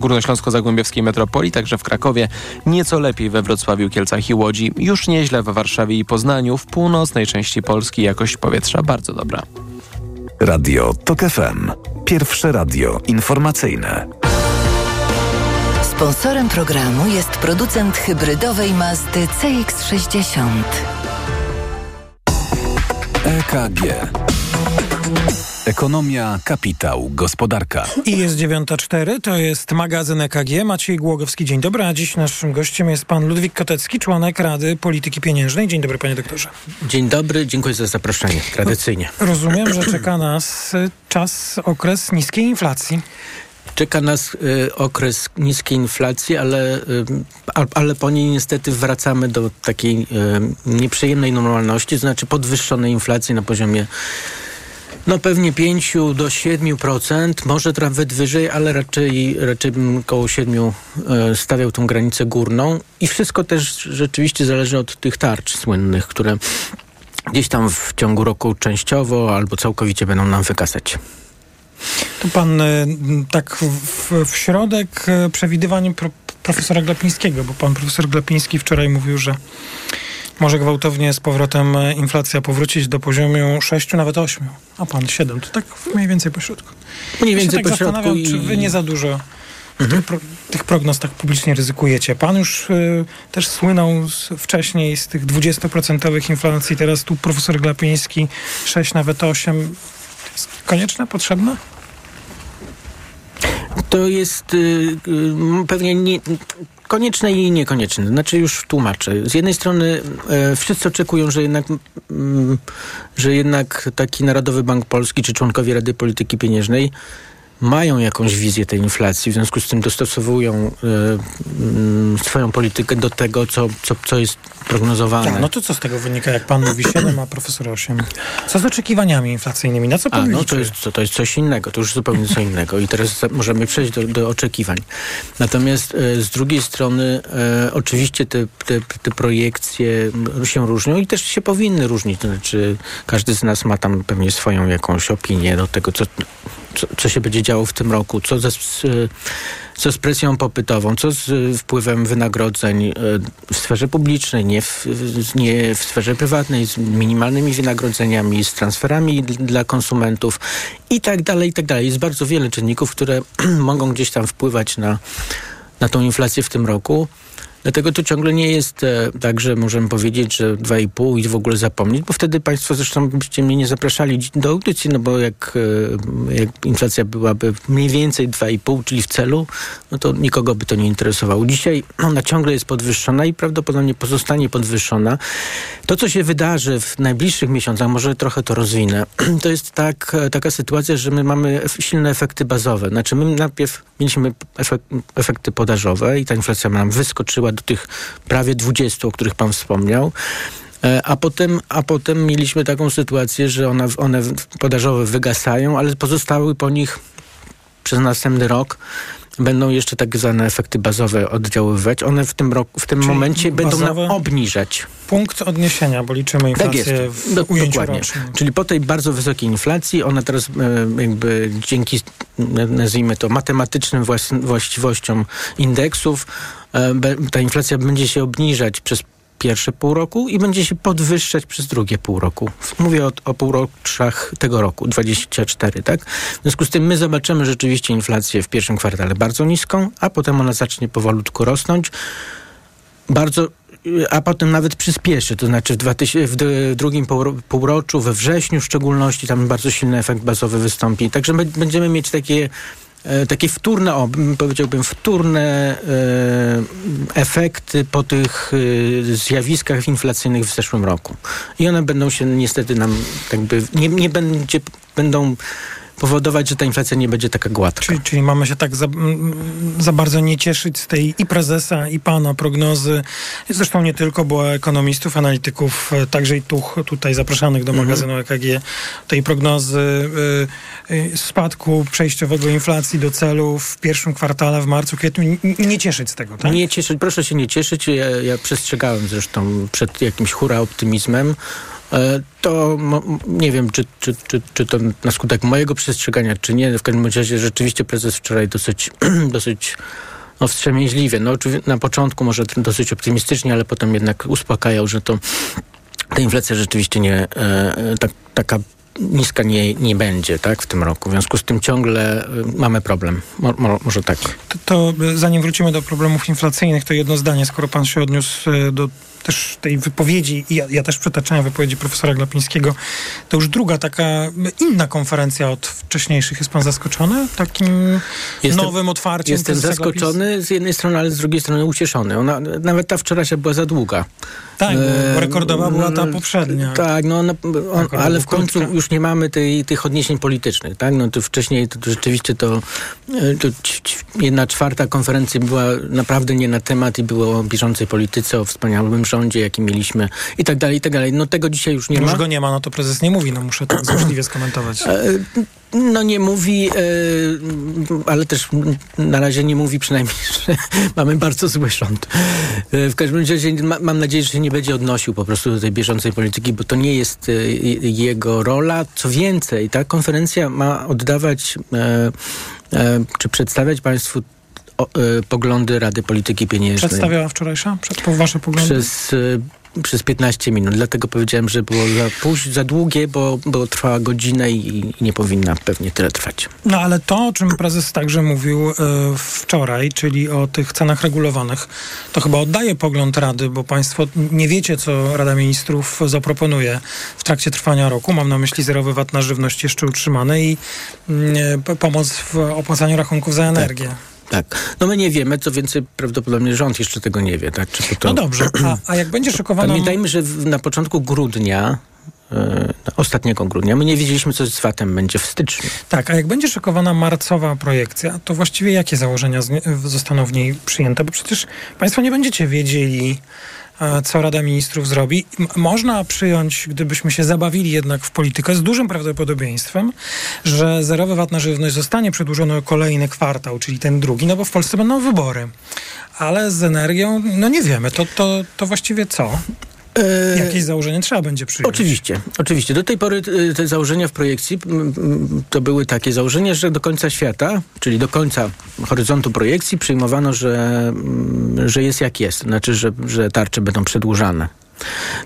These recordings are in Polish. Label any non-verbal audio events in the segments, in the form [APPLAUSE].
górnośląsko-zagłębiowskiej metropolii, także w Krakowie, nieco lepiej we Wrocławiu, Kielcach i Łodzi, już nieźle w Warszawie i Poznaniu, w północnej części Polski jakość powietrza bardzo dobra. Radio TOK FM. Pierwsze radio informacyjne. Sponsorem programu jest producent hybrydowej Mazdy CX-60. EKG. Ekonomia, kapitał, gospodarka. I jest 9.04, to jest magazyn EKG. Maciej Głogowski, dzień dobry. A dziś naszym gościem jest pan Ludwik Kotecki, członek Rady Polityki Pieniężnej. Dzień dobry, panie doktorze. Dzień dobry, dziękuję za zaproszenie, tradycyjnie. Rozumiem, że czeka nas czas, okres niskiej inflacji. Czeka nas y, okres niskiej inflacji, ale, y, ale po niej niestety wracamy do takiej y, nieprzyjemnej normalności, to znaczy podwyższonej inflacji na poziomie no pewnie 5 do 7%, może nawet wyżej, ale raczej, raczej bym około 7 stawiał tą granicę górną. I wszystko też rzeczywiście zależy od tych tarcz słynnych, które gdzieś tam w ciągu roku częściowo albo całkowicie będą nam wykasać. To pan tak w, w środek przewidywaniem pro, profesora Glapińskiego, bo pan profesor Glapiński wczoraj mówił, że może gwałtownie z powrotem inflacja powrócić do poziomu 6, nawet 8, a pan 7. To tak mniej więcej po środku. Mniej więcej ja tak po środku. I... Czy wy nie za dużo mhm. tych, pro, tych, prognoz tak publicznie ryzykujecie? Pan już y, też słynął z, wcześniej z tych 20% inflacji, teraz tu profesor Glapiński 6, nawet 8. Jest konieczne, potrzebne? To jest y, y, pewnie nie, konieczne i niekonieczne. Znaczy już tłumaczę. Z jednej strony e, wszyscy oczekują, że jednak, mm, że jednak taki Narodowy Bank Polski czy członkowie Rady Polityki Pieniężnej mają jakąś wizję tej inflacji, w związku z tym dostosowują y, swoją politykę do tego, co, co, co jest prognozowane. Tak, no to co z tego wynika, jak pan mówi 7, a profesor 8? Co z oczekiwaniami inflacyjnymi? Na co pan a, no liczy? to jest, to, to jest coś innego, to już zupełnie co innego i teraz możemy przejść do, do oczekiwań. Natomiast y, z drugiej strony y, oczywiście te, te, te projekcje się różnią i też się powinny różnić. To znaczy każdy z nas ma tam pewnie swoją jakąś opinię do tego, co, co, się będzie działo w tym roku, co, ze, co z presją popytową, co z wpływem wynagrodzeń w sferze publicznej, nie w, nie w sferze prywatnej, z minimalnymi wynagrodzeniami, z transferami dla konsumentów i tak dalej, i tak dalej. Jest bardzo wiele czynników, które [CLEARS THROAT] mogą gdzieś tam wpływać na, na tą inflację w tym roku. Dlatego to ciągle nie jest e, tak, że możemy powiedzieć, że 2,5 i w ogóle zapomnieć, bo wtedy Państwo zresztą byście mnie nie zapraszali do audycji, no bo jak, e, jak inflacja byłaby mniej więcej 2,5, czyli w celu, no to nikogo by to nie interesowało. Dzisiaj [CLEARS THROAT] ona ciągle jest podwyższona i prawdopodobnie pozostanie podwyższona. To, co się wydarzy w najbliższych miesiącach, może trochę to rozwinę, [CLEARS THROAT] to jest tak, taka sytuacja, że my mamy silne efekty bazowe. Znaczy my najpierw mieliśmy efekt, efekty podażowe i ta inflacja nam wyskoczyła do tych prawie 20, o których pan wspomniał. A potem, a potem mieliśmy taką sytuację, że one, one podażowe wygasają, ale pozostały po nich przez następny rok będą jeszcze tak zwane efekty bazowe oddziaływać. One w tym, roku, w tym momencie będą nam obniżać. Punkt odniesienia, bo liczymy inflację tak w Do, ujęciu dokładnie. Rocznym. Czyli po tej bardzo wysokiej inflacji, ona teraz e, jakby dzięki, nazwijmy to, matematycznym właściwościom indeksów, e, ta inflacja będzie się obniżać przez pierwsze pół roku i będzie się podwyższać przez drugie pół roku. Mówię o, o półroczach tego roku, 24, tak? W związku z tym my zobaczymy rzeczywiście inflację w pierwszym kwartale bardzo niską, a potem ona zacznie powolutku rosnąć. Bardzo a potem nawet przyspieszy, to znaczy w, 2000, w drugim półroczu, we wrześniu w szczególności, tam bardzo silny efekt bazowy wystąpi. Także my będziemy mieć takie E, takie wtórne, o, powiedziałbym, wtórne e, efekty po tych e, zjawiskach inflacyjnych w zeszłym roku. I one będą się niestety nam jakby, nie, nie będzie, będą powodować, że ta inflacja nie będzie taka gładka. Czyli, czyli mamy się tak za, za, bardzo nie cieszyć z tej i prezesa, i pana prognozy. Zresztą nie tylko, bo ekonomistów, analityków, e, także i tu, tutaj zapraszanych do mhm. magazynu EKG, tej prognozy y, y, spadku przejściowego inflacji do celu w pierwszym kwartale, w marcu, kwietniu. Nie, nie cieszyć z tego, tak? Nie cieszyć, proszę się nie cieszyć. Ja, ja przestrzegałem zresztą przed jakimś hura optymizmem. E, to nie wiem, czy, czy, czy, czy to na skutek mojego przestrzegania, czy nie. W każdym razie rzeczywiście prezes wczoraj dosyć, [CLEARS THROAT] dosyć no, wstrzemięźliwie. No, na początku może dosyć optymistycznie, ale potem jednak uspokajał, że to ta inflacja rzeczywiście nie e, tak, taka niska nie, nie będzie tak, w tym roku. W związku z tym ciągle y, mamy problem. Mo, mo, może tak. To, to zanim wrócimy do problemów inflacyjnych, to jedno zdanie, skoro pan się odniósł y, do też tej wypowiedzi, i ja, ja, też przytaczałem wypowiedzi profesora Glapińskiego, to już druga taka inna konferencja od wcześniejszych. Jest pan zaskoczony takim jestem, nowym otwarciem? Jestem zaskoczony z jednej strony, ale z drugiej strony ucieszony. Ona, nawet ta wczorajsza była za długa. Tak, bo rekordowa była ta poprzednia. Tak, no, on, ale w końcu krótka. już nie mamy tej, tych odniesień politycznych, tak? No to wcześniej to, to rzeczywiście to, e, to jedna czwarta konferencja była naprawdę nie na temat i było o bieżącej polityce, o wspaniałym rządzie, jaki mieliśmy i tak dalej, i tak dalej. No tego dzisiaj już nie już ma. Już go nie ma, no to prezes nie mówi, no muszę tak złośliwie skomentować. No nie mówi, e, ale też na razie nie mówi przynajmniej, [LAUGHS] że mamy bardzo zły rząd. E, w każdym razie mam nadzieję, że się nie będzie odnosił po prostu do tej bieżącej polityki, bo to nie jest e, jego rola. Co więcej, ta konferencja ma oddawać czy przedstawiać Państwu poglądy Rady Polityki Pieniężnej. Przedstawiała wczorajsza? Przed, wasze poglądy? Przez przez 15 minut. Dlatego powiedziałem, że było za, póź, za długie, bo, bo trwała godzinę i, i, nie powinna pewnie tyle trwać. No ale to, o czym prezes także mówił y, wczoraj, czyli o tych cenach regulowanych, to chyba oddaje pogląd Rady, bo państwo nie wiecie, co Rada Ministrów zaproponuje w trakcie trwania roku. Mam na myśli zerowy VAT na żywność jeszcze utrzymany i y, pomoc w opłacaniu rachunków za energię. Tak. Tak. No my nie wiemy, co więcej prawdopodobnie rząd jeszcze tego nie wie. Tak? To... No dobrze, a, a jak będzie szykowana... Pamiętajmy, że na początku grudnia yy, ostatniego grudnia. My nie wiedzieliśmy, co z VAT-em będzie w styczniu. Tak, a jak będzie szykowana marcowa projekcja, to właściwie jakie założenia zostaną w niej przyjęte? Bo przecież Państwo nie będziecie wiedzieli, co Rada Ministrów zrobi. Można przyjąć, gdybyśmy się zabawili jednak w politykę, z dużym prawdopodobieństwem, że zerowy VAT na żywność zostanie przedłużony o kolejny kwartał, czyli ten drugi, no bo w Polsce będą wybory. Ale z energią, no nie wiemy, to, to, to właściwie co? E, Jakieś założenie trzeba będzie przyjąć. Oczywiście, oczywiście. Do tej pory e, te założenia w projekcji to były takie założenia, że do końca świata, czyli do końca horyzontu projekcji przyjmowano, że, że jest jak jest. Znaczy, że, że tarcze będą przedłużane.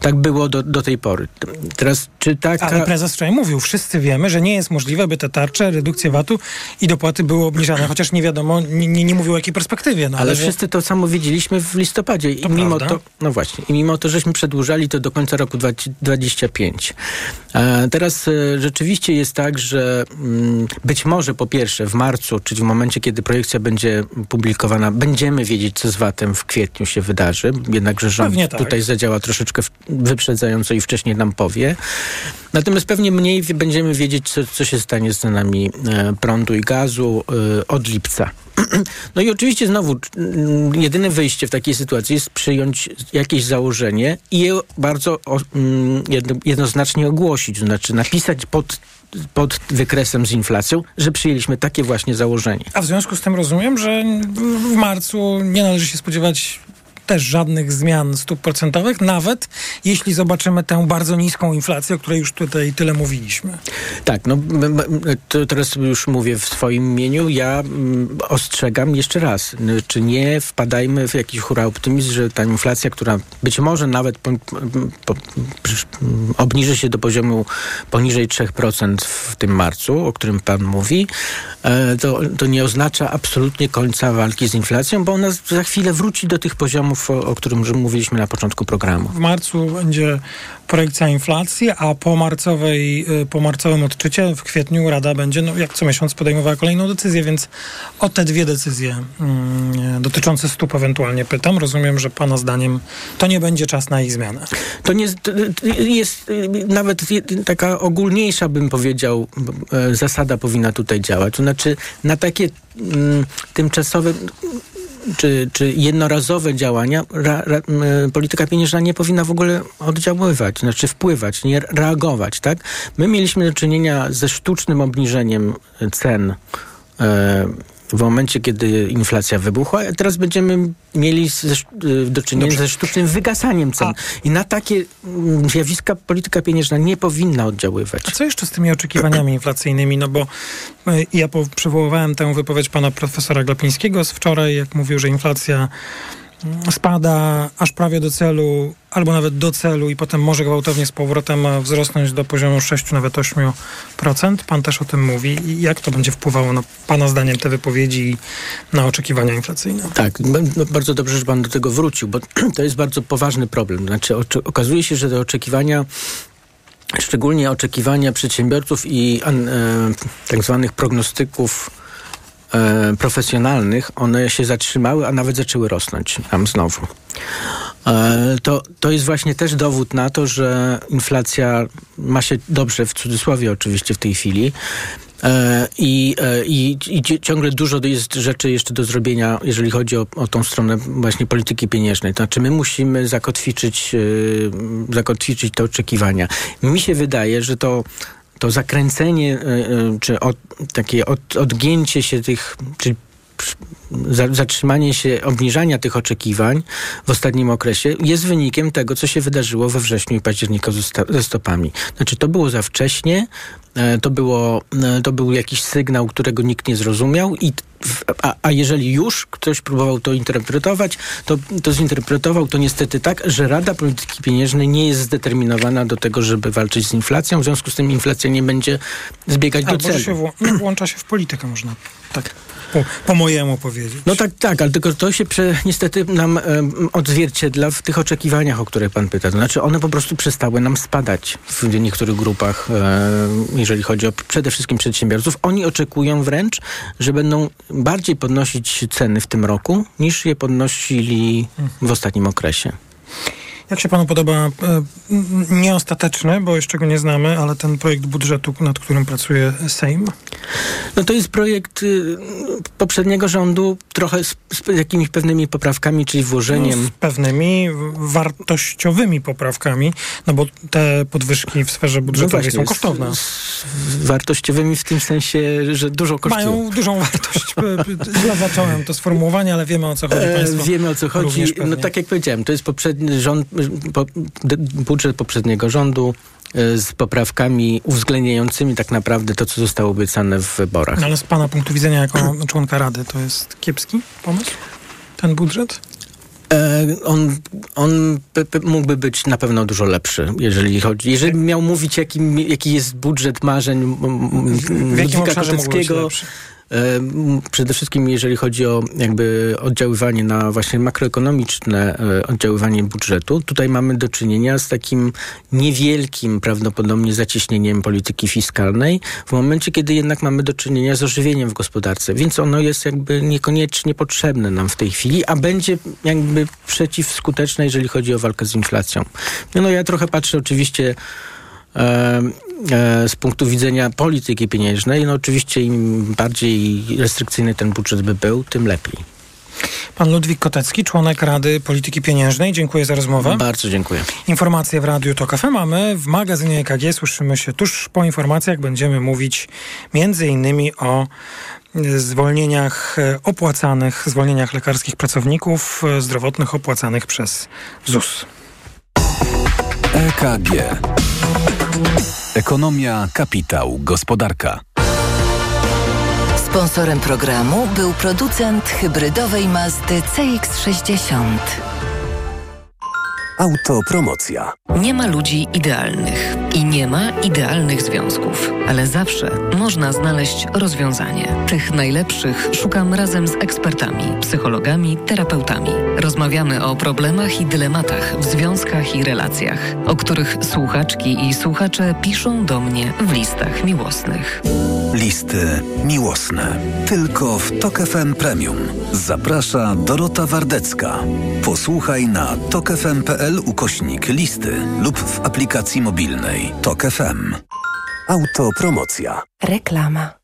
Tak było do, do tej pory. Teraz, czy taka... Ale prezes wczoraj mówił, wszyscy wiemy, że nie jest możliwe, by te tarcze, redukcje VAT-u i dopłaty były obniżane, chociaż nie wiadomo, nie, nie, nie mówił o jakiej perspektywie. No, ale, ale wszyscy to samo wiedzieliśmy w listopadzie. I mimo prawda? to, no właśnie, i mimo to, żeśmy przedłużali to do końca roku 2025. E, teraz e, rzeczywiście jest tak, że mm, być może po pierwsze w marcu, czyli w momencie, kiedy projekcja będzie publikowana, będziemy wiedzieć, co z VAT-em w kwietniu się wydarzy. Jednakże rząd tak. tutaj zadziała troszeczkę troszeczkę wyprzedzająco i wcześniej nam powie. Natomiast pewnie mniej będziemy wiedzieć, co, co się stanie z cenami e, prądu i gazu e, od lipca. [CLEARS THROAT] No i oczywiście znowu mm, jedyne wyjście w takiej sytuacji jest przyjąć jakieś założenie i je bardzo mm, jednoznacznie ogłosić, to znaczy napisać pod pod wykresem z inflacją, że przyjęliśmy takie właśnie założenie. A w związku z tym rozumiem, że w marcu nie należy się spodziewać też żadnych zmian stóp procentowych, nawet jeśli zobaczymy tę bardzo niską inflację, o której już tutaj tyle mówiliśmy. Tak, no teraz już mówię w swoim imieniu. Ja ostrzegam jeszcze raz, czy nie wpadajmy w jakiś hura optymizm, że ta inflacja, która być może nawet po, po, obniży się do poziomu poniżej 3% w tym marcu, o którym pan mówi, e, to, to nie oznacza absolutnie końca walki z inflacją, bo ona za chwilę wróci do tych poziomów o, o którym mówiliśmy na początku programu. W marcu będzie projekcja inflacji, a po, marcowej, y, po marcowym odczycie w kwietniu Rada będzie no, jak co miesiąc podejmowała kolejną decyzję, więc o te dwie decyzje mm, dotyczące stóp ewentualnie pytam. Rozumiem, że Pana zdaniem to nie będzie czas na ich zmianę. To nie to jest y, nawet taka ogólniejsza, bym powiedział, e, zasada powinna tutaj działać. To znaczy na takie mm, tymczasowe czy, czy jednorazowe działania, ra, ra, polityka pieniężna nie powinna w ogóle oddziaływać, znaczy wpływać, nie reagować, tak? My mieliśmy do czynienia ze sztucznym obniżeniem cen e, w momencie, kiedy inflacja wybuchła, a teraz będziemy mieli ze, y, do czynienia Dobrze. ze sztucznym wygasaniem cen. A. I na takie mm, zjawiska polityka pieniężna nie powinna oddziaływać. A co jeszcze z tymi oczekiwaniami [CLEARS THROAT] inflacyjnymi? No bo y, ja przywoływałem tę wypowiedź pana profesora Glapińskiego z wczoraj, jak mówił, że inflacja spada aż prawie do celu, albo nawet do celu i potem może gwałtownie z powrotem wzrosnąć do poziomu 6, nawet 8%. Pan też o tym mówi. I jak to będzie wpływało na Pana zdaniem te wypowiedzi na oczekiwania inflacyjne? Tak, no, bardzo dobrze, że Pan do tego wrócił, bo [CLEARS THROAT] to jest bardzo poważny problem. Znaczy, okazuje się, że te oczekiwania szczególnie oczekiwania przedsiębiorców i e, tak zwanych prognostyków e, profesjonalnych, one się zatrzymały, a nawet zaczęły rosnąć tam znowu. E, to, to jest właśnie też dowód na to, że inflacja ma się dobrze, w cudzysłowie oczywiście w tej chwili, e, i, e, i, I, ciągle dużo jest rzeczy jeszcze do zrobienia, jeżeli chodzi o, o tą stronę właśnie polityki pieniężnej. To znaczy my musimy zakotwiczyć, zakotwiczyć te oczekiwania. Mi się wydaje, że to to zakręcenie, e, e, czy od, takie od, odgięcie się tych, zatrzymanie się, obniżania tych oczekiwań w ostatnim okresie jest wynikiem tego, co się wydarzyło we wrześniu i październiku ze stopami. Znaczy, to było za wcześnie, e, to, było, to był jakiś sygnał, którego nikt nie zrozumiał i a, a jeżeli już ktoś próbował to interpretować, to, to zinterpretował to niestety tak, że Rada Polityki Pieniężnej nie jest zdeterminowana do tego, żeby walczyć z inflacją, w związku z tym inflacja nie będzie zbiegać do celu. Się wł- [CLEARS THROAT] włącza się w politykę, można tak po, po mojemu powiedzieć. No tak, tak, ale tylko to się prze, niestety nam odzwierciedla w tych oczekiwaniach, o które pan pyta. To znaczy one po prostu przestały nam spadać w niektórych grupach, jeżeli chodzi o przede wszystkim przedsiębiorców. Oni oczekują wręcz, że będą bardziej podnosić ceny w tym roku, niż je podnosili w ostatnim okresie. Jak się panu podoba, e, nieostateczny, bo jeszcze go nie znamy, ale ten projekt budżetu, nad którym pracuje Sejm? No to jest projekt y, poprzedniego rządu, trochę z, z jakimiś pewnymi poprawkami, czyli włożeniem... No, z pewnymi wartościowymi poprawkami, no bo te podwyżki w sferze no budżetowej no właśnie, są kosztowne. Z, z wartościowymi w tym sensie, że dużo kosztują. Mają dużą [LAUGHS] wartość. Źle zacząłem to sformułowanie, ale wiemy o co chodzi. E, wiemy o co chodzi. No tak jak powiedziałem, to jest poprzedni rząd, budżet poprzedniego rządu e, z poprawkami uwzględniającymi tak naprawdę to, co zostało obiecane w wyborach. No ale z Pana punktu widzenia jako [CLEARS THROAT] członka Rady to jest kiepski pomysł? Ten budżet? E, on, on mógłby być na pewno dużo lepszy, jeżeli chodzi. Jeżeli miał mówić, jaki, jaki jest budżet marzeń Ludwika Koteckiego, przede wszystkim jeżeli chodzi o jakby oddziaływanie na właśnie makroekonomiczne e, oddziaływanie budżetu, tutaj mamy do czynienia z takim niewielkim prawdopodobnie zacieśnieniem polityki fiskalnej w momencie, kiedy jednak mamy do czynienia z ożywieniem w gospodarce, więc ono jest jakby niekoniecznie potrzebne nam w tej chwili, a będzie jakby przeciwskuteczne, jeżeli chodzi o walkę z inflacją. No ja trochę patrzę oczywiście z punktu widzenia polityki pieniężnej, no oczywiście im bardziej restrykcyjny ten budżet by był, tym lepiej. Pan Ludwik Kotecki, członek Rady Polityki Pieniężnej. Dziękuję za rozmowę. Bardzo dziękuję. Informacje w Radiu TOK FM mamy. W magazynie EKG słyszymy się tuż po informacjach. Będziemy mówić między innymi o zwolnieniach opłacanych, zwolnieniach lekarskich pracowników zdrowotnych opłacanych przez ZUS. EKG. Ekonomia, kapitał, gospodarka. Sponsorem programu był producent hybrydowej Mazdy CX-60. Autopromocja. Nie ma ludzi idealnych i nie ma idealnych związków, ale zawsze można znaleźć rozwiązanie. Tych najlepszych szukam razem z ekspertami, psychologami, terapeutami. Rozmawiamy o problemach i dylematach w związkach i relacjach, o których słuchaczki i słuchacze piszą do mnie w listach miłosnych. Listy miłosne. Tylko w Tok FM Premium. Zaprasza Dorota Wardecka. Posłuchaj na tokefm.pl ukośnik listy lub w aplikacji mobilnej Tok FM. Autopromocja. Reklama.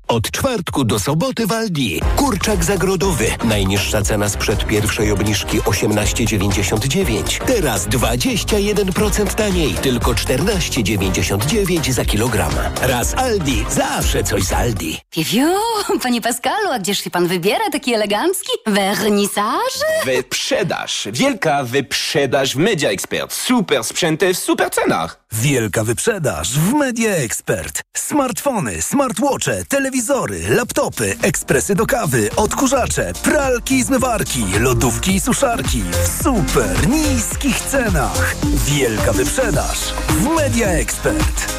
Od czwartku do soboty w Aldi. Kurczak zagrodowy. Najniższa cena sprzed pierwszej obniżki 18,99. Teraz 21% taniej. Tylko 14,99 za kilogram. Raz Aldi. Zawsze coś z Aldi. Piu, panie Pascalu, a gdzież się pan wybiera taki elegancki? Wernisaż? Wyprzedaż. Wielka wyprzedaż w Media Expert. Super sprzęty w super cenach. Wielka wyprzedaż w Media Expert. Smartfony, smartwatche, telewizory, laptopy, ekspresy do kawy, odkurzacze, pralki i zmywarki, lodówki i suszarki w super niskich cenach. Wielka wyprzedaż w Media Expert.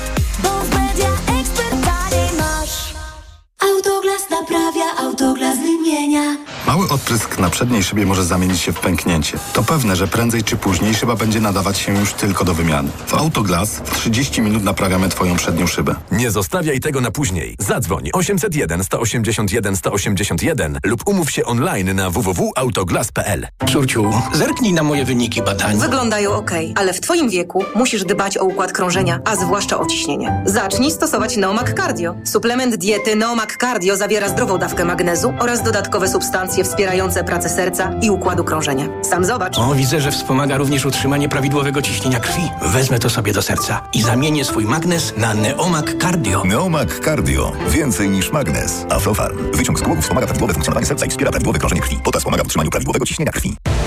Autoglas naprawia, autoglas wymienia. Mały odprysk na przedniej szybie może zamienić się w pęknięcie. To pewne, że prędzej czy później szyba będzie nadawać się już tylko do wymiany. W Autoglas w 30 minut naprawiamy Twoją przednią szybę. Nie zostawiaj tego na później. Zadzwoń 801 181 181 lub umów się online na www.autoglas.pl. Córciu, zerknij na moje wyniki badań. Wyglądają ok, ale w Twoim wieku musisz dbać o układ krążenia, a zwłaszcza o ciśnienie. Zacznij stosować Neomak Cardio. Suplement diety Neomak Cardio zawiera zdrową dawkę magnezu oraz dodatkowe substancje wspierające pracę serca i układu krążenia. Sam zobacz. O, widzę, że wspomaga również utrzymanie prawidłowego ciśnienia krwi. Wezmę to sobie do serca i zamienię swój magnes na Neomak Cardio. Neomak Cardio. Więcej niż magnes. Aflofarm. Wyciąg z głowy wspomaga prawidłowe funkcjonowanie serca i wspiera prawidłowe krążenie krwi. Potas wspomaga w utrzymaniu prawidłowego ciśnienia krwi.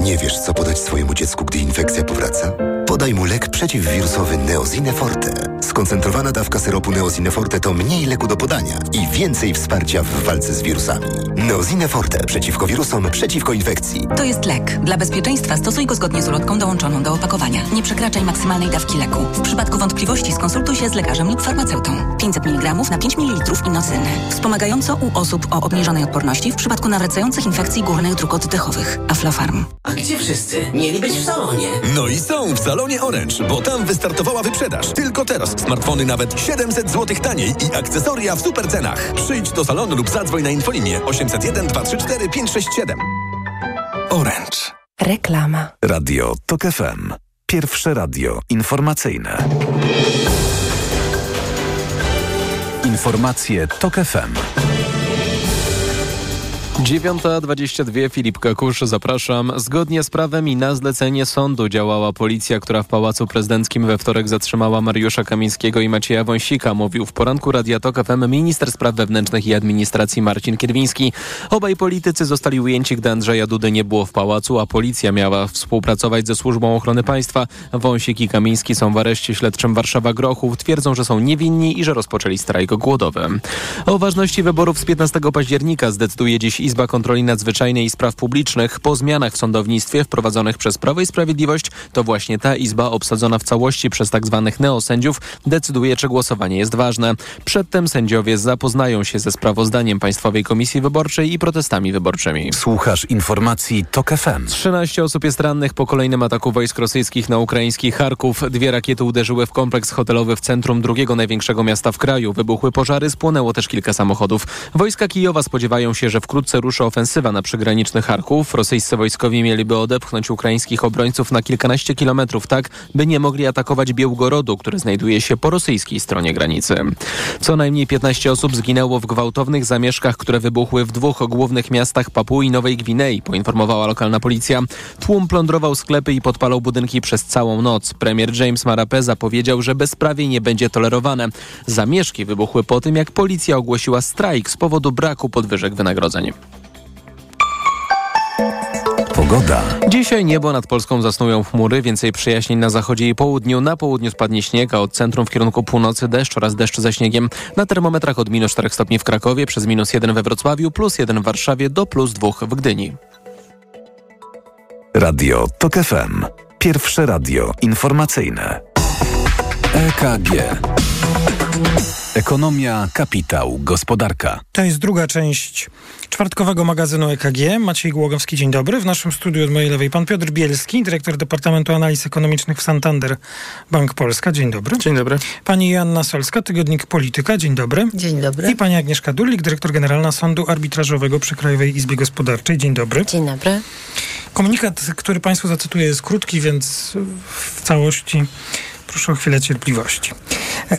Nie wiesz, co podać swojemu dziecku, gdy infekcja powraca? Podaj mu lek przeciwwirusowy Neozine Forte. Skoncentrowana dawka syropu Neozine Forte to mniej leku do podania i więcej wsparcia w walce z wirusami. Neozine Forte przeciwko wirusom, przeciwko infekcji. To jest lek. Dla bezpieczeństwa stosuj go zgodnie z ulotką dołączoną do opakowania. Nie przekraczaj maksymalnej dawki leku. W przypadku wątpliwości skonsultuj się z lekarzem lub farmaceutą. 500 mg na 5 ml inocyny. Wspomagająco u osób o obniżonej odporności w przypadku nawracających infekcji górnych dróg oddechowych. Aflofarm. A gdzie wszyscy? Mieli być w salonie. No i są w salonie Orange, bo tam wystartowała wyprzedaż. Tylko teraz smartfony nawet 700 zł taniej i akcesoria w super cenach. Przyjdź do salonu lub zadzwoń na infolinię 801 234 567. Orange. Reklama. Radio TOK FM. Pierwsze radio informacyjne. Informacje TOK FM. 9.22 Filip Kakusz, zapraszam. Zgodnie z prawem i na zlecenie sądu działała policja, która w Pałacu Prezydenckim we wtorek zatrzymała Mariusza Kamińskiego i Macieja Wąsika, mówił w poranku Radia Tok FM minister spraw wewnętrznych i administracji Marcin Kierwiński. Obaj politycy zostali ujęci, gdy Andrzeja Dudy nie było w pałacu, a policja miała współpracować ze Służbą Ochrony Państwa. Wąsik i Kamiński są w areszcie śledczym Warszawa-Grochów. Twierdzą, że są niewinni i że rozpoczęli strajk głodowy. O ważności wyborów z 15 października zdecyduje dziś Izba Kontroli Nadzwyczajnej i Spraw Publicznych. Po zmianach w sądownictwie wprowadzonych przez Prawo i Sprawiedliwość to właśnie ta Izba obsadzona w całości przez tzw. Tak neosędziów decyduje, czy głosowanie jest ważne. Przedtem sędziowie zapoznają się ze sprawozdaniem Państwowej Komisji Wyborczej i protestami wyborczymi. Słuchasz informacji TOK FM. 13 osób jest rannych po kolejnym ataku wojsk rosyjskich na ukraiński Charków. Dwie rakiety uderzyły w kompleks hotelowy w centrum drugiego największego miasta w kraju. Wybuchły pożary, spłonęło też kilka samochodów. Wojska Kijowa spodziewają się, że wkrótce wkrótce ruszy ofensywa na przygraniczny Charków. Rosyjscy wojskowi mieliby odepchnąć ukraińskich obrońców na kilkanaście kilometrów tak, by nie mogli atakować Białgorodu, który znajduje się po rosyjskiej stronie granicy. Co najmniej 15 osób zginęło w gwałtownych zamieszkach, które wybuchły w dwóch głównych miastach Papui Nowej Gwinei, poinformowała lokalna policja. Tłum plądrował sklepy i podpalał budynki przez całą noc. Premier James Marape zapowiedział, że bezprawie nie będzie tolerowane. Zamieszki wybuchły po tym, jak policja ogłosiła strajk z powodu braku podwyżek wynagrodzeń. Pogoda. Dzisiaj niebo nad Polską zasnują chmury, więcej przyjaźnień na zachodzie i południu. Na południu spadnie śnieg, a od centrum w kierunku północy deszcz oraz deszcz ze śniegiem. Na termometrach od minus 4 stopni w Krakowie, przez minus 1 we Wrocławiu, plus 1 w Warszawie do plus 2 w Gdyni. Radio TOK FM. Pierwsze radio informacyjne. EKG. Ekonomia, kapitał, gospodarka. To jest druga część czwartkowego magazynu EKG. Maciej Głogowski, dzień dobry. W naszym studiu od mojej lewej pan Piotr Bielski, dyrektor Departamentu Analiz Ekonomicznych w Santander Bank Polska. Dzień dobry. Dzień dobry. Pani Joanna Solska, tygodnik Polityka. Dzień dobry. Dzień dobry. I pani Agnieszka Dullik, dyrektor generalna Sądu Arbitrażowego przy Krajowej Izbie Gospodarczej. Dzień dobry. Dzień dobry. Komunikat, który państwu zacytuję, jest krótki, więc w całości Proszę o chwilę cierpliwości.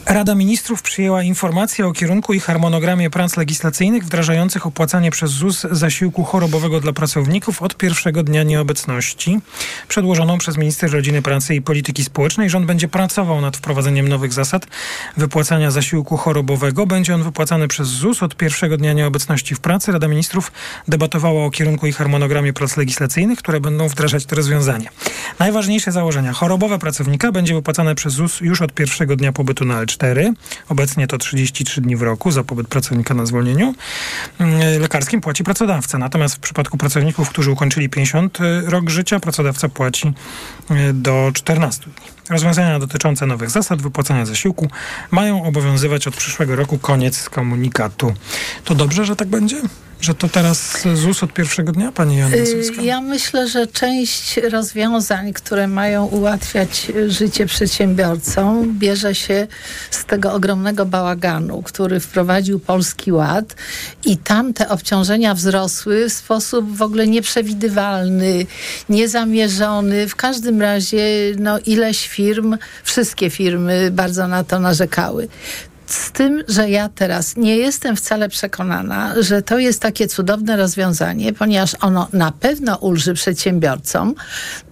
Rada Ministrów przyjęła informację o kierunku i harmonogramie prac legislacyjnych wdrażających opłacanie przez ZUS zasiłku chorobowego dla pracowników od pierwszego dnia nieobecności, przedłożoną przez minister rodziny, pracy i polityki społecznej. Rząd będzie pracował nad wprowadzeniem nowych zasad wypłacania zasiłku chorobowego. Będzie on wypłacany przez ZUS od pierwszego dnia nieobecności w pracy. Rada Ministrów debatowała o kierunku i harmonogramie prac legislacyjnych, które będą wdrażać te rozwiązania. Najważniejsze założenia. Chorobowe pracownika będzie wypłacane przez ZUS już od pierwszego dnia pobytu na L4. Obecnie to 33 dni w roku za pobyt pracownika na zwolnieniu. Lekarskim płaci pracodawca. Natomiast w przypadku pracowników, którzy ukończyli 50 rok życia, pracodawca płaci do 14 dni. Rozwiązania dotyczące nowych zasad wypłacania zasiłku mają obowiązywać od przyszłego roku. Koniec komunikatu. To dobrze, że tak będzie? Że to teraz ZUS od pierwszego dnia, pani Joanna Solska? Ja myślę, że część rozwiązań, które mają ułatwiać życie przedsiębiorcom, bierze się z tego ogromnego bałaganu, który wprowadził Polski Ład i tam te obciążenia wzrosły w sposób w ogóle nieprzewidywalny, niezamierzony. W każdym razie no, ileś firm, wszystkie firmy bardzo na to narzekały z tym, że ja teraz nie jestem wcale przekonana, że to jest takie cudowne rozwiązanie, ponieważ ono na pewno ulży przedsiębiorcom,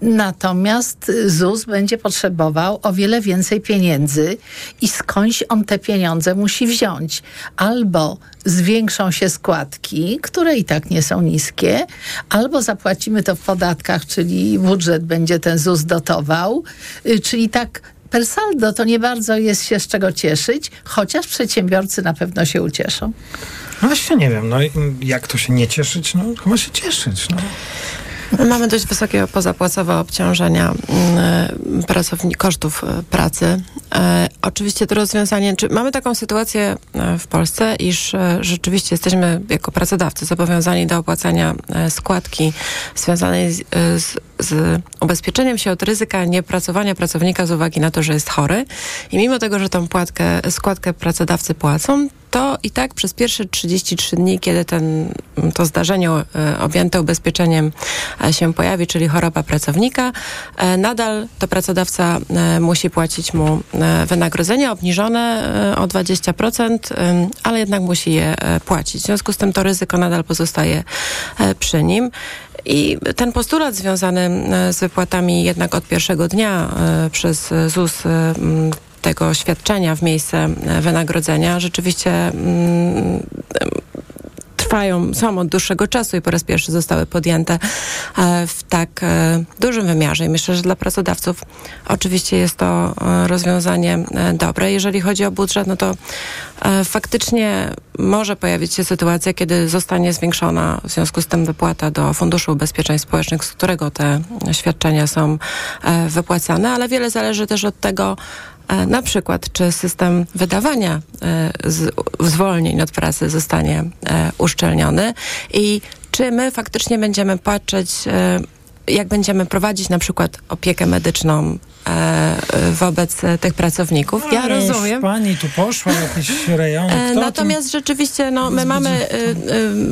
natomiast ZUS będzie potrzebował o wiele więcej pieniędzy i skądś on te pieniądze musi wziąć. Albo zwiększą się składki, które i tak nie są niskie, albo zapłacimy to w podatkach, czyli budżet będzie ten ZUS dotował, czyli tak per saldo to nie bardzo jest się z czego cieszyć, chociaż przedsiębiorcy na pewno się ucieszą. No właśnie nie wiem, no jak to się nie cieszyć? No chyba się cieszyć, no. Mamy dość wysokie pozapłacowe obciążenia mm, pracowni- kosztów e, pracy. E, oczywiście to rozwiązanie, czy mamy taką sytuację e, w Polsce, iż rzeczywiście jesteśmy jako pracodawcy zobowiązani do opłacania składki związanej z, z, z ubezpieczeniem się od ryzyka niepracowania pracownika z uwagi na to, że jest chory. I mimo tego, że tą płatkę, składkę pracodawcy płacą, to i tak przez pierwsze 33 dni, kiedy ten, to zdarzenie e, objęte ubezpieczeniem e, się pojawi, czyli choroba pracownika, e, nadal to pracodawca musi płacić mu wynagrodzenie obniżone o 20%, e, ale jednak musi je płacić. W związku z tym to ryzyko nadal pozostaje przy nim. I ten postulat związany z wypłatami jednak od pierwszego dnia e, przez ZUS e, tego świadczenia w miejsce e, wynagrodzenia. Rzeczywiście trwają, są od dłuższego czasu i po raz pierwszy zostały podjęte e, w tak e, dużym wymiarze. I myślę, że dla pracodawców oczywiście jest to e, rozwiązanie dobre. Jeżeli chodzi o budżet, no to faktycznie może pojawić się sytuacja, kiedy zostanie zwiększona w związku z tym wypłata do Funduszu Ubezpieczeń Społecznych, z którego te świadczenia są wypłacane, ale wiele zależy też od tego, na przykład, czy system wydawania e, zwolnień od pracy zostanie e, uszczelniony i czy my faktycznie będziemy patrzeć, e, jak będziemy prowadzić na przykład opiekę medyczną e, wobec e, tych pracowników. Ja Ale już rozumiem. Pani tu poszła w jakieś rejony. E, Kto Natomiast rzeczywiście no, my mamy e,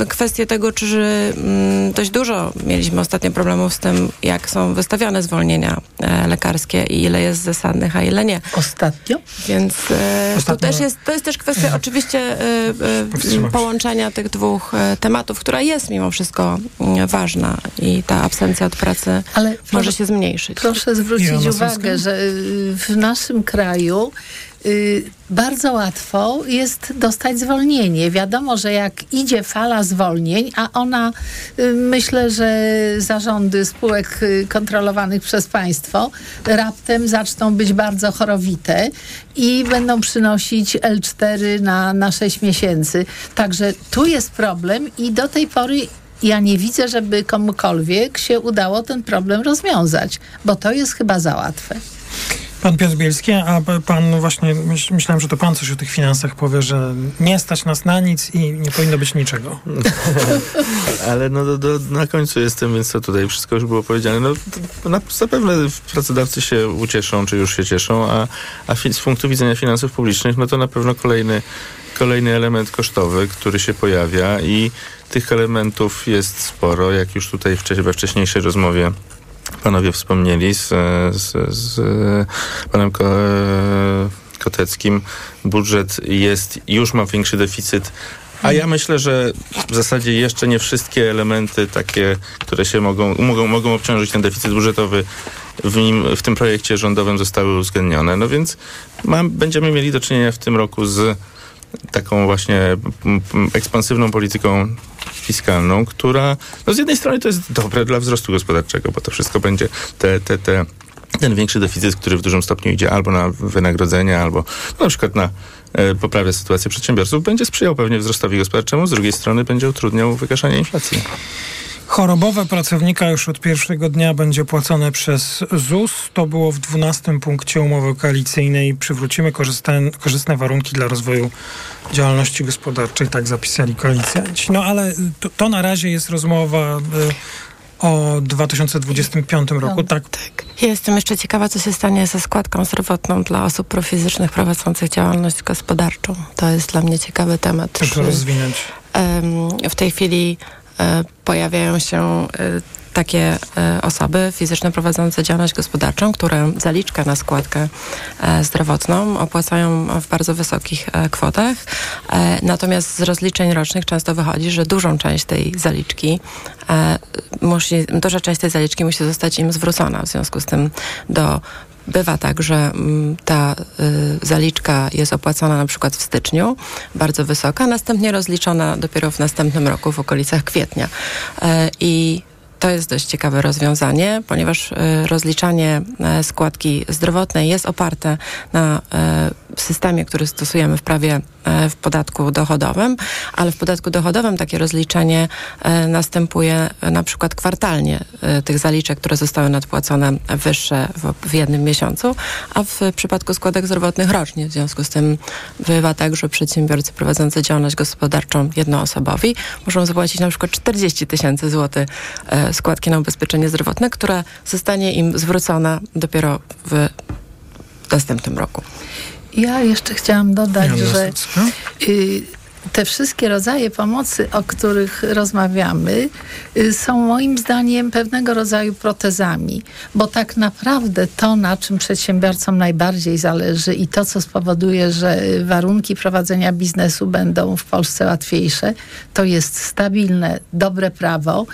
e, kwestię tego, czy mm, dość dużo mieliśmy ostatnio problemów z tym, jak są wystawiane zwolnienia e, lekarskie i ile jest zasadnych, a ile nie. Ostatnio? Więc e, to, Ostatnio- też jest, to jest też kwestia [LAUGHS] oczywiście e, e, połączenia tych dwóch e, tematów, która jest mimo wszystko mm, ważna i ta absencja od pracy Ale może się zmniejszyć. Proszę zwrócić Joanna uwagę, Sąska? że y, w naszym kraju y, bardzo łatwo jest dostać zwolnienie. Wiadomo, że jak idzie fala zwolnień, a ona, y, myślę, że zarządy spółek kontrolowanych przez państwo raptem zaczną być bardzo chorowite i będą przynosić L4 na, na 6 miesięcy. Także tu jest problem i do tej pory ja nie widzę, żeby komukolwiek się udało ten problem rozwiązać, bo to jest chyba za łatwe. Pan Piotr Bielski, a pan właśnie, myśl, myślałem, że to pan coś o tych finansach powie, że nie stać nas na nic i nie powinno być niczego. [LAUGHS] Ale no do, do, na końcu jestem, więc to tutaj wszystko już było powiedziane. No, to na, zapewne pracodawcy się ucieszą, czy już się cieszą, a, a fi, z punktu widzenia finansów publicznych, no to na pewno kolejny, kolejny element kosztowy, który się pojawia i tych elementów jest sporo, jak już tutaj we wcześniejszej rozmowie panowie wspomnieli z, z, z panem Ko, Koteckim. Budżet jest, już ma większy deficyt a ja myślę, że w zasadzie jeszcze nie wszystkie elementy takie, które się mogą, mogą, mogą obciążyć ten deficyt budżetowy w, nim, w tym projekcie rządowym zostały uwzględnione. No więc mam, będziemy mieli do czynienia w tym roku z taką właśnie ekspansywną polityką fiskalną, która no z jednej strony to jest dobre dla wzrostu gospodarczego, bo to wszystko będzie te, te, te ten większy deficyt, który w dużym stopniu idzie albo na wynagrodzenia, albo na przykład na e, poprawę sytuacji przedsiębiorców, będzie sprzyjał pewnie wzrostowi gospodarczemu, z drugiej strony będzie utrudniał wygaszanie inflacji. Chorobowe pracownika już od pierwszego dnia będzie płacone przez ZUS. To było w 12 punkcie umowy koalicyjnej. Przywrócimy korzystne, korzystne warunki dla rozwoju działalności gospodarczej. Tak zapisali koalicjanci. No ale to, to na razie jest rozmowa y, o 2025 roku. Tak, Ja jestem jeszcze ciekawa, co się stanie ze składką zdrowotną dla osób profizycznych prowadzących działalność gospodarczą. To jest dla mnie ciekawy temat. proszę rozwinąć. w tej chwili pojawiają się e, takie e, osoby fizyczne prowadzące działalność gospodarczą, które zaliczkę na składkę e, zdrowotną opłacają w bardzo wysokich e, kwotach. E, natomiast z rozliczeń rocznych często wychodzi, że dużą część tej zaliczki e, musi, duża część tej zaliczki musi zostać im zwrócona. W związku z tym do Bywa tak, że mm, ta y, zaliczka jest opłacona na przykład w styczniu, bardzo wysoka, następnie rozliczona dopiero w następnym roku, w okolicach kwietnia. E, I to jest dość ciekawe rozwiązanie, ponieważ e, rozliczanie e, składki zdrowotnej jest oparte na e, systemie, który stosujemy w prawie w podatku dochodowym, ale w podatku dochodowym takie rozliczenie następuje na przykład kwartalnie tych zaliczek, które zostały nadpłacone wyższe w, jednym miesiącu, a w przypadku składek zdrowotnych rocznie. W związku z tym bywa tak, że przedsiębiorcy prowadzący działalność gospodarczą jednoosobowi muszą zapłacić na przykład 40 tysięcy złotych składki na ubezpieczenie zdrowotne, która zostanie im zwrócona dopiero w następnym roku. Ja jeszcze chciałam dodać, Joanna że y, te wszystkie rodzaje pomocy, o których rozmawiamy, y, są moim zdaniem pewnego rodzaju protezami, bo tak naprawdę to, na czym przedsiębiorcom najbardziej zależy i to, co spowoduje, że y, warunki prowadzenia biznesu będą w Polsce łatwiejsze, to jest stabilne, dobre prawo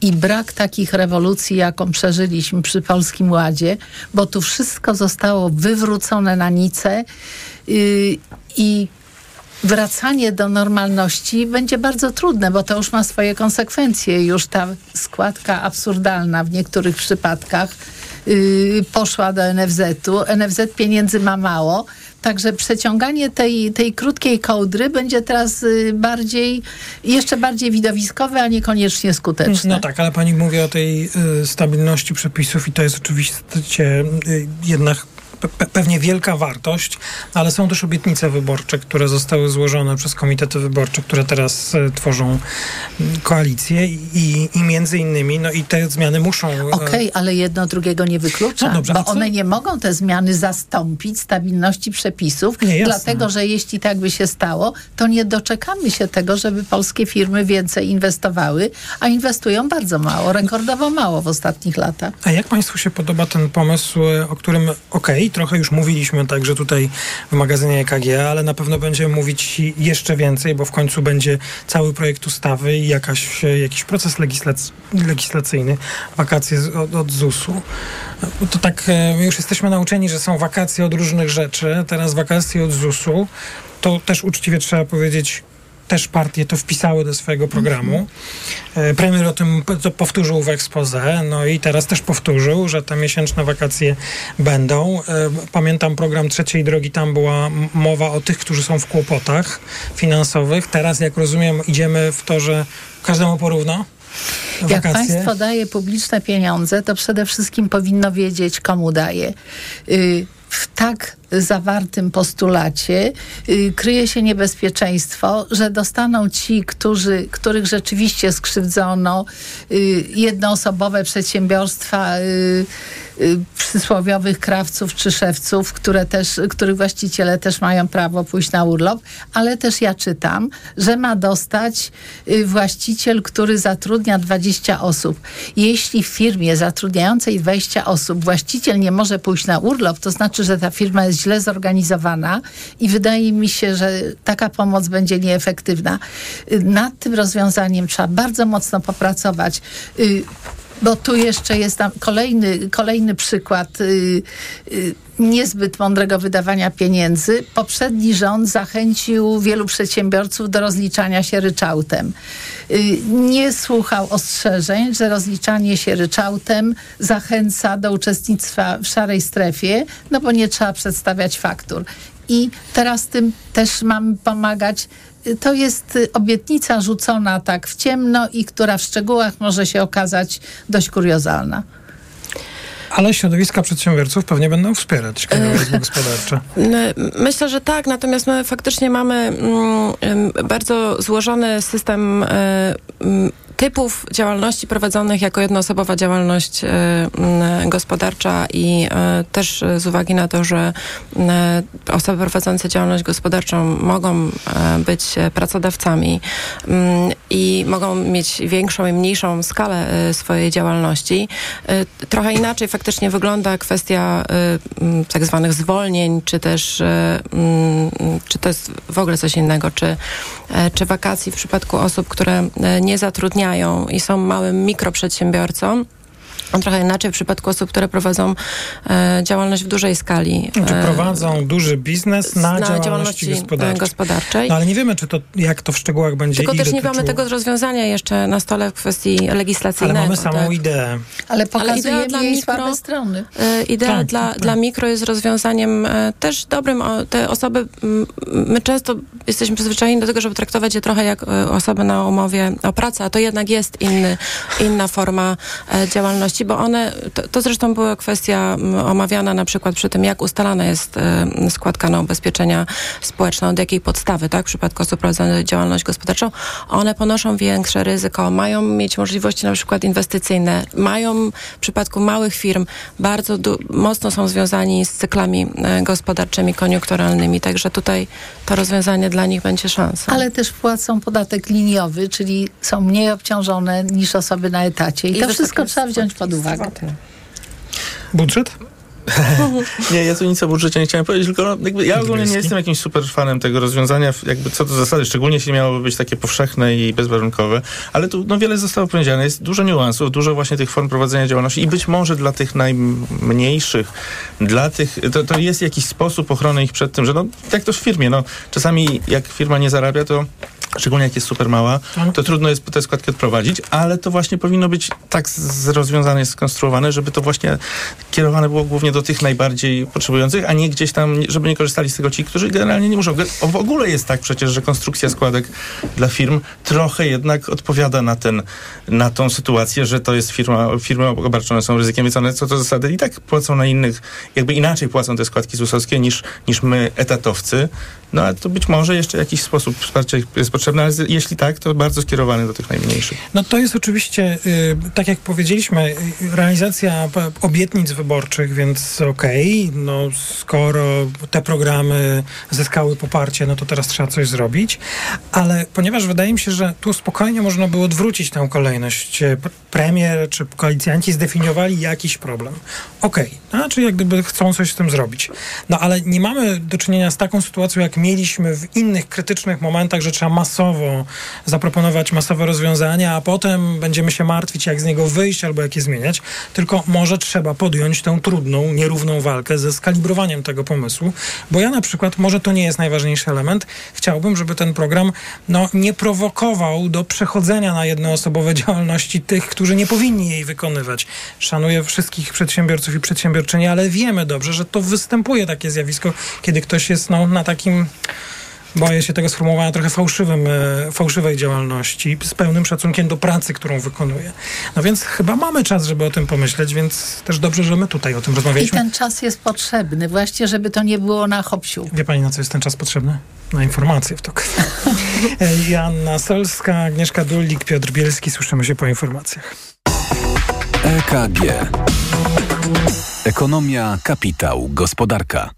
i brak takich rewolucji, jaką przeżyliśmy przy Polskim Ładzie, bo tu wszystko zostało wywrócone na nicę yy, i wracanie do normalności będzie bardzo trudne, bo to już ma swoje konsekwencje. Już ta składka absurdalna w niektórych przypadkach yy, poszła do NFZ-u. NFZ pieniędzy ma mało. Także przeciąganie tej, tej krótkiej kołdry będzie teraz y, bardziej, jeszcze bardziej widowiskowe, a niekoniecznie skuteczne. No tak, ale pani mówi o tej y, stabilności przepisów i to jest oczywiście y, jednak pe- pe- pewnie wielka wartość, ale są też obietnice wyborcze, które zostały złożone przez komitety wyborcze, które teraz e, tworzą koalicję i, i między innymi, no i te zmiany muszą... e, Okej, ale jedno drugiego nie wyklucza, No dobrze, bo one nie mogą te zmiany zastąpić stabilności przepisów, Nie, dlatego że jeśli tak by się stało, to nie doczekamy się tego, żeby polskie firmy więcej inwestowały, a inwestują bardzo mało, rekordowo mało w ostatnich latach. A jak Państwu się podoba ten pomysł, e, o którym okej, trochę już mówiliśmy także tutaj w magazynie EKG, ale na pewno będziemy mówić jeszcze więcej, bo w końcu będzie cały projekt ustawy i jakaś, jakiś proces legislac- legislacyjny, wakacje od, od ZUS-u. Bo to tak, e, już jesteśmy nauczeni, że są wakacje od różnych rzeczy, teraz wakacje od ZUS-u. To też uczciwie trzeba powiedzieć, też partie to wpisały do swojego programu. E, Premier o tym powtórzył w expose, no i teraz też powtórzył, że te miesięczne wakacje będą. E, Pamiętam program Trzeciej Drogi, tam była mowa o tych, którzy są w kłopotach finansowych. Teraz, jak rozumiem, idziemy w to, że każdemu porówno. Jak wakacje. państwo daje publiczne pieniądze, to przede wszystkim powinno wiedzieć, komu daje. Y, W tak zawartym postulacie y, kryje się niebezpieczeństwo, że dostaną ci, którzy, których rzeczywiście skrzywdzono, y, jednoosobowe przedsiębiorstwa y, przysłowiowych krawców czy szewców, które też, których właściciele też mają prawo pójść na urlop, ale też ja czytam, że ma dostać y, właściciel, który zatrudnia 20 osób. Jeśli w firmie zatrudniającej 20 osób właściciel nie może pójść na urlop, to znaczy, że ta firma jest źle zorganizowana i wydaje mi się, że taka pomoc będzie nieefektywna. Y, Nad tym rozwiązaniem trzeba bardzo mocno popracować. Bo tu jeszcze jest tam kolejny, kolejny przykład y, y, niezbyt mądrego wydawania pieniędzy. Poprzedni rząd zachęcił wielu przedsiębiorców do rozliczania się ryczałtem. Y, nie słuchał ostrzeżeń, że rozliczanie się ryczałtem zachęca do uczestnictwa w szarej strefie, no bo nie trzeba przedstawiać faktur. I teraz tym też mamy pomagać to jest obietnica rzucona tak w ciemno i która w szczegółach może się okazać dość kuriozalna. Ale środowiska przedsiębiorców pewnie będą wspierać krajowe gospodarcze. N- [LAUGHS] Myślę, że tak, natomiast my faktycznie mamy mm, bardzo złożony system e, typów działalności prowadzonych jako jednoosobowa działalność e, gospodarcza i e, też z uwagi na to, że mm, osoby prowadzące działalność gospodarczą mogą e, być pracodawcami i mogą mieć większą i mniejszą skalę e, swojej działalności. E, Trochę inaczej faktycznie wygląda kwestia e, tak zwanych zwolnień, czy też e, czy to jest w ogóle coś innego, czy, e, czy wakacji w przypadku osób, które e, nie zatrudniają i są małym mikroprzedsiębiorcą. Trochę inaczej w przypadku osób, które prowadzą e, działalność w dużej skali. Czy e, prowadzą duży biznes na, na działalności, działalności, e, gospodarczej. gospodarczej. No, ale nie wiemy, czy to, jak to w szczegółach będzie Tylko też nie mamy tego rozwiązania jeszcze na stole w kwestii Ale legislacyjnej. mamy samą ideę. Ale idea pokazujemy dla jej mikro- słabe strony. E, Idea Tak, dla, tak. dla mikro jest rozwiązaniem e, też dobrym. O, Te osoby, m, my często jesteśmy przyzwyczajeni do tego, żeby traktować je trochę jak e, osoby na umowie o pracę, a to jednak jest inny, inna forma e, bo one, to, to zresztą była kwestia omawiana na przykład przy tym, jak ustalana jest składka na ubezpieczenia społeczne, od jakiej podstawy, tak, w przypadku osób prowadzących działalność gospodarczą. One ponoszą większe ryzyko, mają mieć możliwości na przykład inwestycyjne, mają w przypadku małych firm bardzo mocno są związani z cyklami e, gospodarczymi, koniunkturalnymi, także tutaj to rozwiązanie dla nich będzie szansą. Ale też płacą podatek liniowy, czyli są mniej obciążone niż osoby na etacie. I, I to wszystko trzeba wziąć pod uwagę. Budżet? [LAUGHS] Nie, ja tu nic o budżecie nie chciałem powiedzieć, tylko no, jakby ja ogólnie nie jestem jakimś super fanem tego rozwiązania, jakby co do zasady, szczególnie jeśli miałoby być takie powszechne i bezwarunkowe, ale tu no, wiele zostało powiedziane, jest dużo niuansów, dużo właśnie tych form prowadzenia działalności i być może dla tych najmniejszych, dla tych, to, to jest jakiś sposób ochrony ich przed tym, że no, jak to w firmie, no, czasami jak firma nie zarabia, to Szczególnie jak jest super mała, to trudno jest te składki odprowadzić, ale to właśnie powinno być tak rozwiązane, skonstruowane, żeby to właśnie kierowane było głównie do tych najbardziej potrzebujących, a nie gdzieś tam, żeby nie korzystali z tego ci, którzy generalnie nie muszą. W ogóle jest tak przecież, że konstrukcja składek dla firm trochę jednak odpowiada na ten, na tą sytuację, że to jest firma, firmy obarczone są ryzykiem, więc one co do zasady i tak płacą na innych, jakby inaczej płacą te składki ZUS-owskie niż, niż my, etatowcy. No ale to być może jeszcze jakiś sposób wsparcia jest potrzebny, ale jeśli tak, to bardzo skierowany do tych najmniejszych. No to jest oczywiście, y, tak jak powiedzieliśmy, y, realizacja obietnic wyborczych, więc okej, no skoro te programy zyskały poparcie, no to teraz trzeba coś zrobić, ale ponieważ wydaje mi się, że tu spokojnie można było odwrócić tę kolejność. Y, Premier czy koalicjanci zdefiniowali jakiś problem. Okej, znaczy jak gdyby chcą coś z tym zrobić. No ale nie mamy do czynienia z taką sytuacją, jak mieliśmy w innych krytycznych momentach, że trzeba masowo zaproponować masowe rozwiązania, a potem będziemy się martwić, jak z niego wyjść albo jak je zmieniać. Tylko może trzeba podjąć tę trudną, nierówną walkę ze skalibrowaniem tego pomysłu, bo ja na przykład, może to nie jest najważniejszy element, chciałbym, żeby ten program no, nie prowokował do przechodzenia na jednoosobowe [LAUGHS] działalności tych, którzy nie powinni jej wykonywać. Szanuję wszystkich przedsiębiorców i przedsiębiorczynie, ale wiemy dobrze, że to występuje takie zjawisko, kiedy ktoś jest no, na takim boję się tego sformułowania trochę fałszywym, e, fałszywej działalności, z pełnym szacunkiem do pracy, którą wykonuje. No więc chyba mamy czas, żeby o tym pomyśleć, więc też dobrze, że my tutaj o tym I rozmawialiśmy. ten czas jest potrzebny, właśnie, żeby to nie było na hopsiu. Wie pani, na co jest ten czas potrzebny? Na informacje w TOK. [LAUGHS] E, Joanna Solska, Agnieszka Dullik, Piotr Bielski. Słyszymy się po informacjach. EKG. Ekonomia, kapitał, gospodarka.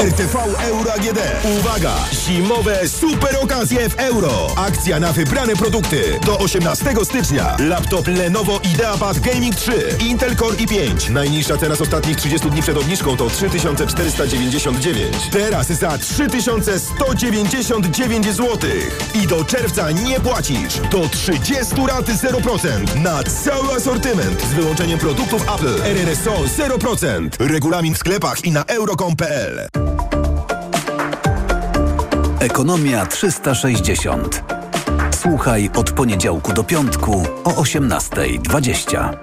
RTV Euro AGD. Uwaga! Zimowe super okazje w euro. Akcja na wybrane produkty. Do 18 stycznia. Laptop Lenovo IdeaPad Gaming 3. Intel Core i5. Najniższa cena z ostatnich 30 dni przed obniżką to 3499. Teraz za 3199 zł. I do czerwca nie płacisz. Do 30 raty 0%. Na cały asortyment. Z wyłączeniem produktów Apple. RRSO 0%. Regulamin w sklepach i na euro.com.pl. Ekonomia 360. Słuchaj od poniedziałku do piątku o 18.20.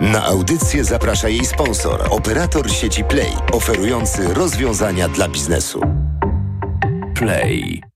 Na audycję zaprasza jej sponsor, operator sieci Play, oferujący rozwiązania dla biznesu. Play.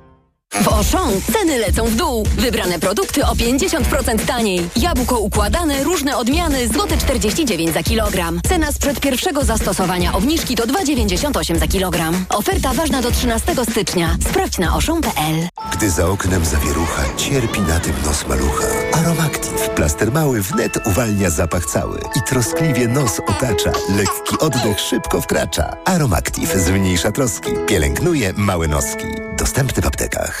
W Auchan ceny lecą w dół. Wybrane produkty o 50% taniej. Jabłko układane, różne odmiany, złote 49 za kilogram. Cena sprzed pierwszego zastosowania obniżki to 2,98 za kilogram. Oferta ważna do 13 stycznia. Sprawdź na oszą.pl. Gdy za oknem zawierucha, cierpi na tym nos malucha. Aromactive, plaster mały wnet uwalnia zapach cały i troskliwie nos otacza. Lekki oddech szybko wkracza. Aromactive zmniejsza troski, pielęgnuje małe noski. Dostępny w aptekach.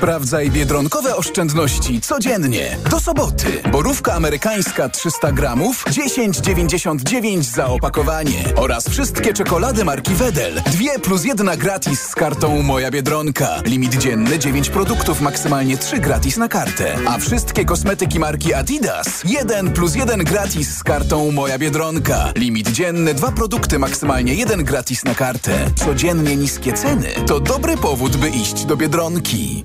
Sprawdzaj biedronkowe oszczędności codziennie. Do soboty. Borówka amerykańska 300 gramów 10,99 za opakowanie. Oraz wszystkie czekolady marki Wedel. Dwie plus jedna gratis z kartą Moja Biedronka. Limit dzienny 9 produktów, maksymalnie 3 gratis na kartę. A wszystkie kosmetyki marki Adidas 1 plus 1 gratis z kartą Moja Biedronka. Limit dzienny 2 produkty, maksymalnie 1 gratis na kartę. Codziennie niskie ceny to dobry powód, by iść do Biedronki.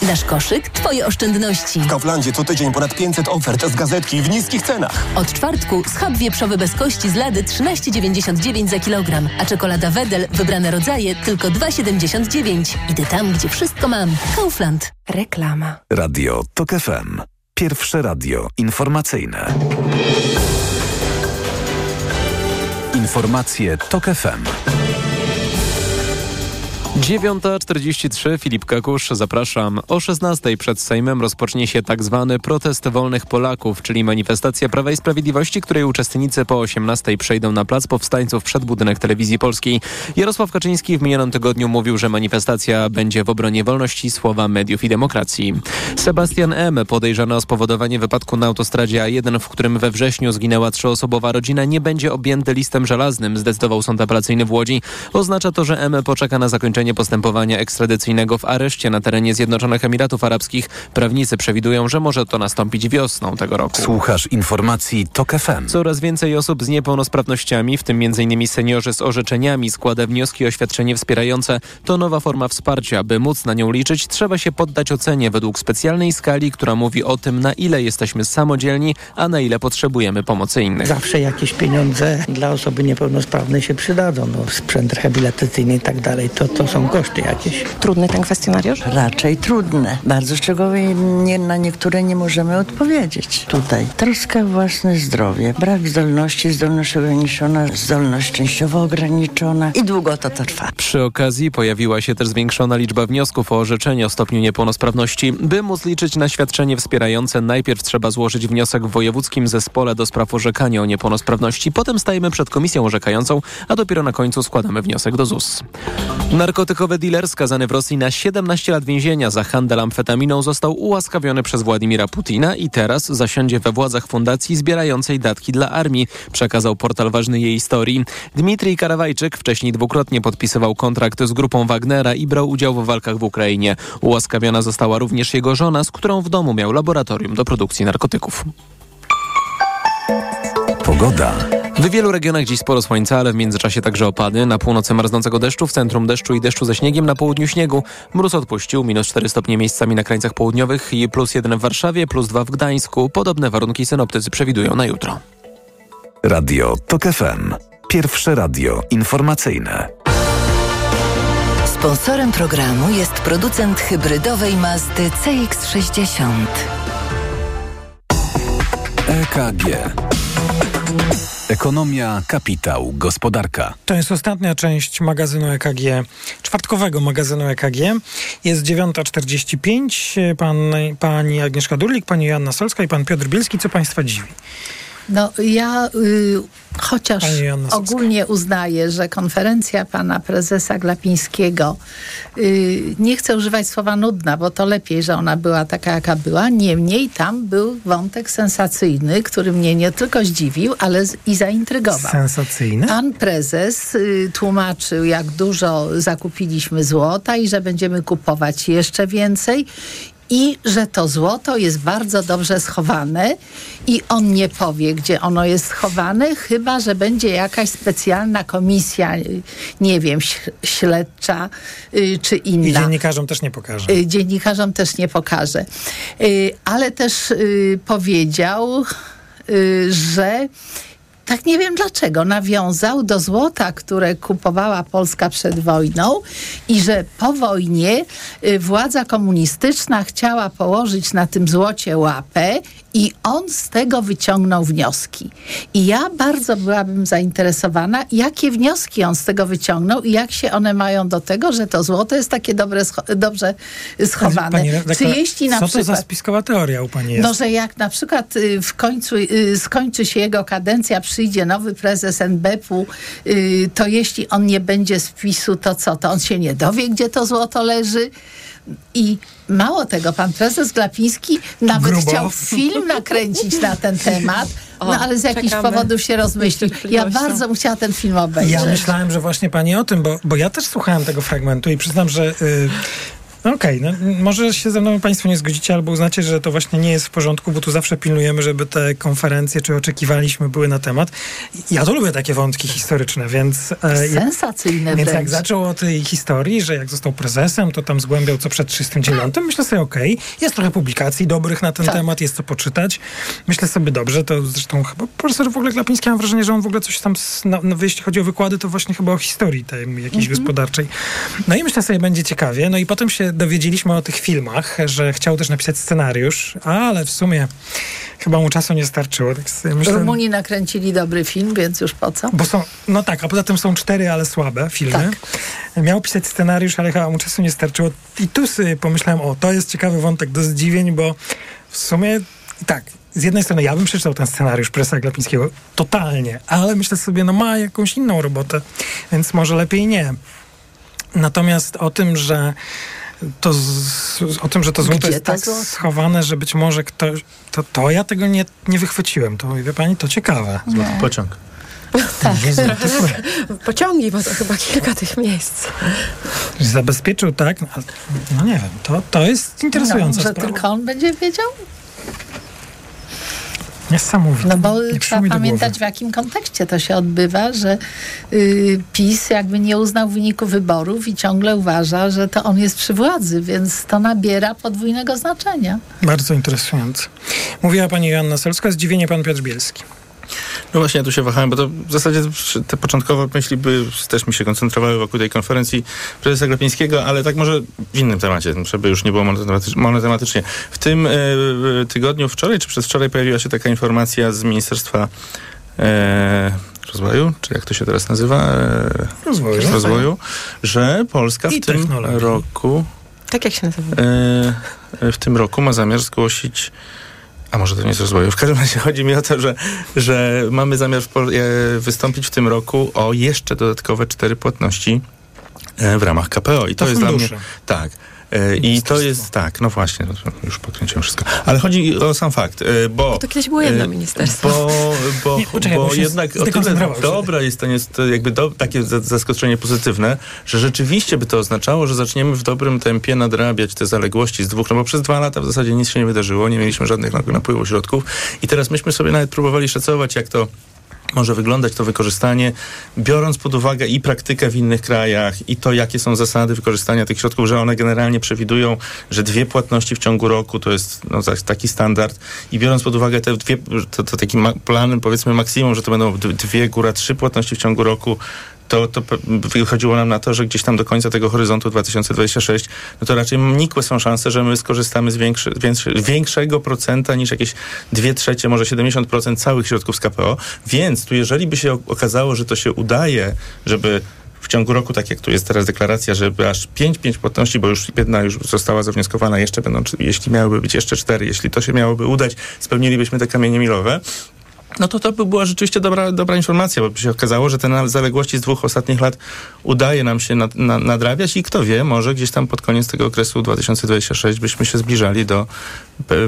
Nasz koszyk, twoje oszczędności. W Kauflandzie co tydzień ponad 500 ofert z gazetki w niskich cenach. Od czwartku schab wieprzowy bez kości z lady 13,99 za kilogram, a czekolada Wedel, wybrane rodzaje tylko 2,79. Idę tam, gdzie wszystko mam. Kaufland. Reklama. Radio TOK FM. Pierwsze radio informacyjne. Informacje TOK FM. 9.43 Filip Kakusz, zapraszam. O 16.00 przed Sejmem rozpocznie się tak zwany protest wolnych Polaków, czyli manifestacja Prawa i Sprawiedliwości, której uczestnicy po 18.00 przejdą na plac powstańców przed budynek telewizji polskiej. Jarosław Kaczyński w minionym tygodniu mówił, że manifestacja będzie w obronie wolności słowa mediów i demokracji. Sebastian M., podejrzany o spowodowanie wypadku na autostradzie A1, w którym we wrześniu zginęła trzyosobowa rodzina, nie będzie objęty listem żelaznym, zdecydował sąd apelacyjny w Łodzi. Oznacza to, że M. poczeka na zakończenie postępowania ekstradycyjnego w areszcie na terenie Zjednoczonych Emiratów Arabskich. Prawnicy przewidują, że może to nastąpić wiosną tego roku. Słuchasz informacji TOK FM. Coraz więcej osób z niepełnosprawnościami, w tym m.in. seniorzy z orzeczeniami, składa wnioski o świadczenie wspierające. To nowa forma wsparcia. By móc na nią liczyć, trzeba się poddać ocenie według specjalnej skali, która mówi o tym, na ile jesteśmy samodzielni, a na ile potrzebujemy pomocy innych. Zawsze jakieś pieniądze dla osoby niepełnosprawnej się przydadzą. No, sprzęt rehabilitacyjny i tak dalej. To, to są koszty jakieś. Trudny ten kwestionariusz? Raczej trudne. Bardzo szczegółowo nie, na niektóre nie możemy odpowiedzieć. Tutaj troska o własne zdrowie, brak zdolności, zdolność ograniczona, zdolność częściowo ograniczona i długo to, to trwa. Przy okazji pojawiła się też zwiększona liczba wniosków o orzeczenie o stopniu niepełnosprawności. By móc liczyć na świadczenie wspierające, najpierw trzeba złożyć wniosek w Wojewódzkim Zespole do Spraw Orzekania o Niepełnosprawności. Potem stajemy przed komisją orzekającą, a dopiero na końcu składamy wniosek do ZUS. Narkotykowy dealer skazany w Rosji na 17 lat więzienia za handel amfetaminą został ułaskawiony przez Władimira Putina i teraz zasiądzie we władzach fundacji zbierającej datki dla armii, przekazał portal ważny jej historii. Dmitrij Karawajczyk wcześniej dwukrotnie podpisywał kontrakt z grupą Wagnera i brał udział w walkach w Ukrainie. Ułaskawiona została również jego żona, z którą w domu miał laboratorium do produkcji narkotyków. Pogoda. W wielu regionach dziś sporo słońca, ale w międzyczasie także opady. Na północy marznącego deszczu, w centrum deszczu i deszczu ze śniegiem, na południu śniegu. Mróz odpuścił, minus 4 stopnie miejscami na krańcach południowych i plus 1 w Warszawie, plus 2 w Gdańsku. Podobne warunki synoptycy przewidują na jutro. Radio TOK FM. Pierwsze radio informacyjne. Sponsorem programu jest producent hybrydowej Mazdy CX-60. EKG. Ekonomia, kapitał, gospodarka. To jest ostatnia część magazynu EKG, czwartkowego magazynu EKG. Jest 9.45. Pan, pani Agnieszka Durlik, pani Joanna Solska i pan Piotr Bielski. Co państwa dziwi? No ja y, chociaż ogólnie uznaję, że konferencja pana prezesa Glapińskiego, y, nie chcę używać słowa nudna, bo to lepiej, że ona była taka, jaka była. Niemniej tam był wątek sensacyjny, który mnie nie tylko zdziwił, ale z, i zaintrygował. Sensacyjny? Pan prezes y, tłumaczył, jak dużo zakupiliśmy złota i że będziemy kupować jeszcze więcej i że to złoto jest bardzo dobrze schowane i on nie powie, gdzie ono jest schowane, chyba, że będzie jakaś specjalna komisja, nie wiem, śledcza y, czy inna. I dziennikarzom też nie pokaże. Y, Dziennikarzom też nie pokaże. Y, Ale też powiedział, że tak nie wiem dlaczego, nawiązał do złota, które kupowała Polska przed wojną i że po wojnie y, władza komunistyczna chciała położyć na tym złocie łapę i on z tego wyciągnął wnioski. I ja bardzo byłabym zainteresowana, jakie wnioski on z tego wyciągnął i jak się one mają do tego, że to złoto jest takie dobre, dobrze schowane. Pani redaktor, Czy jeśli na co przykład... to za spiskowa teoria u pani jest? No, że jak na przykład y, w końcu y, skończy się jego kadencja, przyjdzie nowy prezes NBP-u, y, to jeśli on nie będzie z PiSu, to co? To on się nie dowie, gdzie to złoto leży? I mało tego, pan prezes Glapiński nawet Grubo. chciał film nakręcić na ten temat, no O, ale z jakichś powodów się rozmyślił. Ja bardzo bym chciała ten film obejrzeć. Ja myślałem, że właśnie pani o tym, bo, bo ja też słuchałem tego fragmentu i przyznam, że. y, no Okej, no, może się ze mną Państwo nie zgodzicie, albo uznacie, że to właśnie nie jest w porządku, bo tu zawsze pilnujemy, żeby te konferencje, czy oczekiwaliśmy, były na temat. Ja to lubię takie wątki historyczne, więc. e, Sensacyjne Więc jak wręcz. zaczął o tej historii, że jak został prezesem, to tam zgłębiał co przed 39, myślę sobie, okej, jest trochę publikacji dobrych na ten Tak. temat, jest co poczytać. Myślę sobie, dobrze, to zresztą chyba profesor w ogóle Glapiński, mam wrażenie, że on w ogóle coś tam, na, no, jeśli chodzi o wykłady, to właśnie chyba o historii tej jakiejś gospodarczej. No i myślę sobie, będzie ciekawie. No i potem się dowiedzieliśmy o tych filmach, że chciał też napisać scenariusz, ale w sumie chyba mu czasu nie starczyło. Tak myślę, Rumuni nakręcili dobry film, więc już po co? bo są, no tak, a poza tym są cztery, ale słabe filmy. Miał pisać scenariusz, ale chyba mu czasu nie starczyło. I tu sobie pomyślałem, o, to jest ciekawy wątek do zdziwień, bo w sumie tak, z jednej strony ja bym przeczytał ten scenariusz Presa Glapińskiego totalnie, ale myślę sobie, no ma jakąś inną robotę, więc może lepiej nie. Natomiast o tym, że to z, o tym, że to złoto Gdzie jest tak schowane, że być może ktoś, to, to ja tego nie, nie wychwyciłem. To wie pani, to ciekawe. Nie. Pociąg. [LAUGHS] Tak. [LAUGHS] Pociągi, bo to chyba kilka tych miejsc. Zabezpieczył, tak? No, no nie wiem, to, to jest interesująca no, że sprawa. tylko on będzie wiedział? Niesamowite. No bo Nie trzeba pamiętać, w jakim kontekście to się odbywa, że y, PiS jakby nie uznał wyniku wyborów i ciągle uważa, że to on jest przy władzy, więc to nabiera podwójnego znaczenia. Bardzo interesujące. Mówiła pani Joanna Solska, zdziwienie pan Piotr Bielski. No właśnie, ja tu się wahałem, bo to w zasadzie te początkowe myśli by też mi się koncentrowały wokół tej konferencji prezesa Glapińskiego, ale tak może w innym temacie, żeby już nie było monotematycz- monotematycznie. W tym e, tygodniu, wczoraj czy przedwczoraj pojawiła się taka informacja z Ministerstwa e, Rozwoju, czy jak to się teraz nazywa? E, Rozwoju. rozwoju, że Polska w tym roku Tak jak się nazywa? e, w tym roku ma zamiar zgłosić a może to nie jest rozwoju. W każdym razie chodzi mi o to, że, że mamy zamiar e, wystąpić w tym roku o jeszcze dodatkowe cztery płatności e, w ramach KPO. I to, To jest dla mnie. Tak. E, I to jest tak, no właśnie, no już pokręciłem wszystko. Ale chodzi o sam fakt, e, bo. To kiedyś było jedno e, ministerstwo. Bo, bo, Nie, poczekaj, bo jednak o tyle dobra jest to, jest to jakby do, takie za- zaskoczenie pozytywne, że rzeczywiście by to oznaczało, że zaczniemy w dobrym tempie nadrabiać te zaległości z dwóch, no bo przez dwa lata w zasadzie nic się nie wydarzyło, nie mieliśmy żadnych nap- napływów środków i teraz myśmy sobie nawet próbowali szacować, jak to może wyglądać to wykorzystanie, biorąc pod uwagę i praktykę w innych krajach, i to, jakie są zasady wykorzystania tych środków, że one generalnie przewidują, że dwie płatności w ciągu roku to jest no, tak- taki standard, i biorąc pod uwagę te dwie, to, to taki plan, powiedzmy maksimum, że to będą dwie, góra trzy płatności w ciągu roku, to, to wychodziło nam na to, że gdzieś tam do końca tego horyzontu 2026, no to raczej nikłe są szanse, że my skorzystamy z większy, większy, większego procenta niż jakieś dwie trzecie, może 70% całych środków z KPO. Więc tu jeżeli by się okazało, że to się udaje, żeby w ciągu roku, tak jak tu jest teraz deklaracja, żeby aż 5, 5 płatności, bo już jedna już została zawnioskowana, jeszcze będą, jeśli miałyby być jeszcze cztery, jeśli to się miałoby udać, spełnilibyśmy te kamienie milowe. No to to by była rzeczywiście dobra, dobra informacja, bo się okazało, że te zaległości z dwóch ostatnich lat udaje nam się nad, na, nadrabiać i kto wie, może gdzieś tam pod koniec tego okresu 2026 byśmy się zbliżali do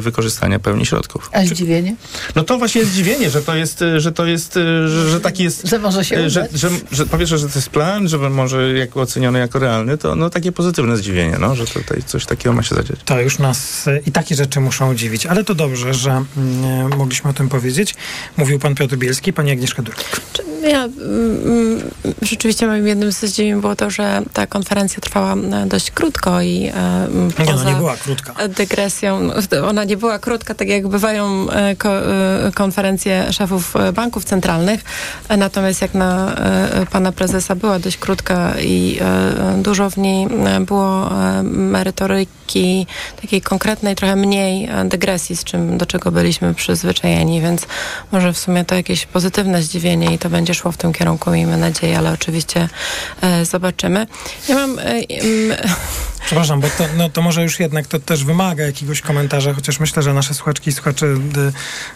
wykorzystania pełni środków. A zdziwienie? No to właśnie jest zdziwienie, że to jest, że to jest, y, że, że taki jest... Że może się y, że, że, że po pierwsze, że to jest plan, że może jako oceniony jako realny, to no takie pozytywne zdziwienie, no, że tutaj coś takiego ma się zadziać. To już nas e, i takie rzeczy muszą dziwić, ale to dobrze, że mm, mogliśmy o tym powiedzieć. Mówił pan Piotr Bielski, pani Agnieszka Durek. Czy Ja, mm, rzeczywiście moim jednym z zdziwień było to, że ta konferencja trwała e, dość krótko i e, Nie, no, nie była krótka. dygresją, no, ona nie była krótka, tak jak bywają e, ko, konferencje szefów banków centralnych, natomiast jak na pana prezesa była dość krótka i dużo w niej było merytoryki takiej konkretnej, trochę mniej dygresji, z czym, do czego byliśmy przyzwyczajeni, więc może w sumie to jakieś pozytywne zdziwienie i to będzie szło w tym kierunku, miejmy nadzieję, ale oczywiście e, zobaczymy. Ja mam... [LAUGHS] Przepraszam, bo to, no, to może już jednak to też wymaga jakiegoś komentarza, chociaż myślę, że nasze słuchaczki i słuchacze y,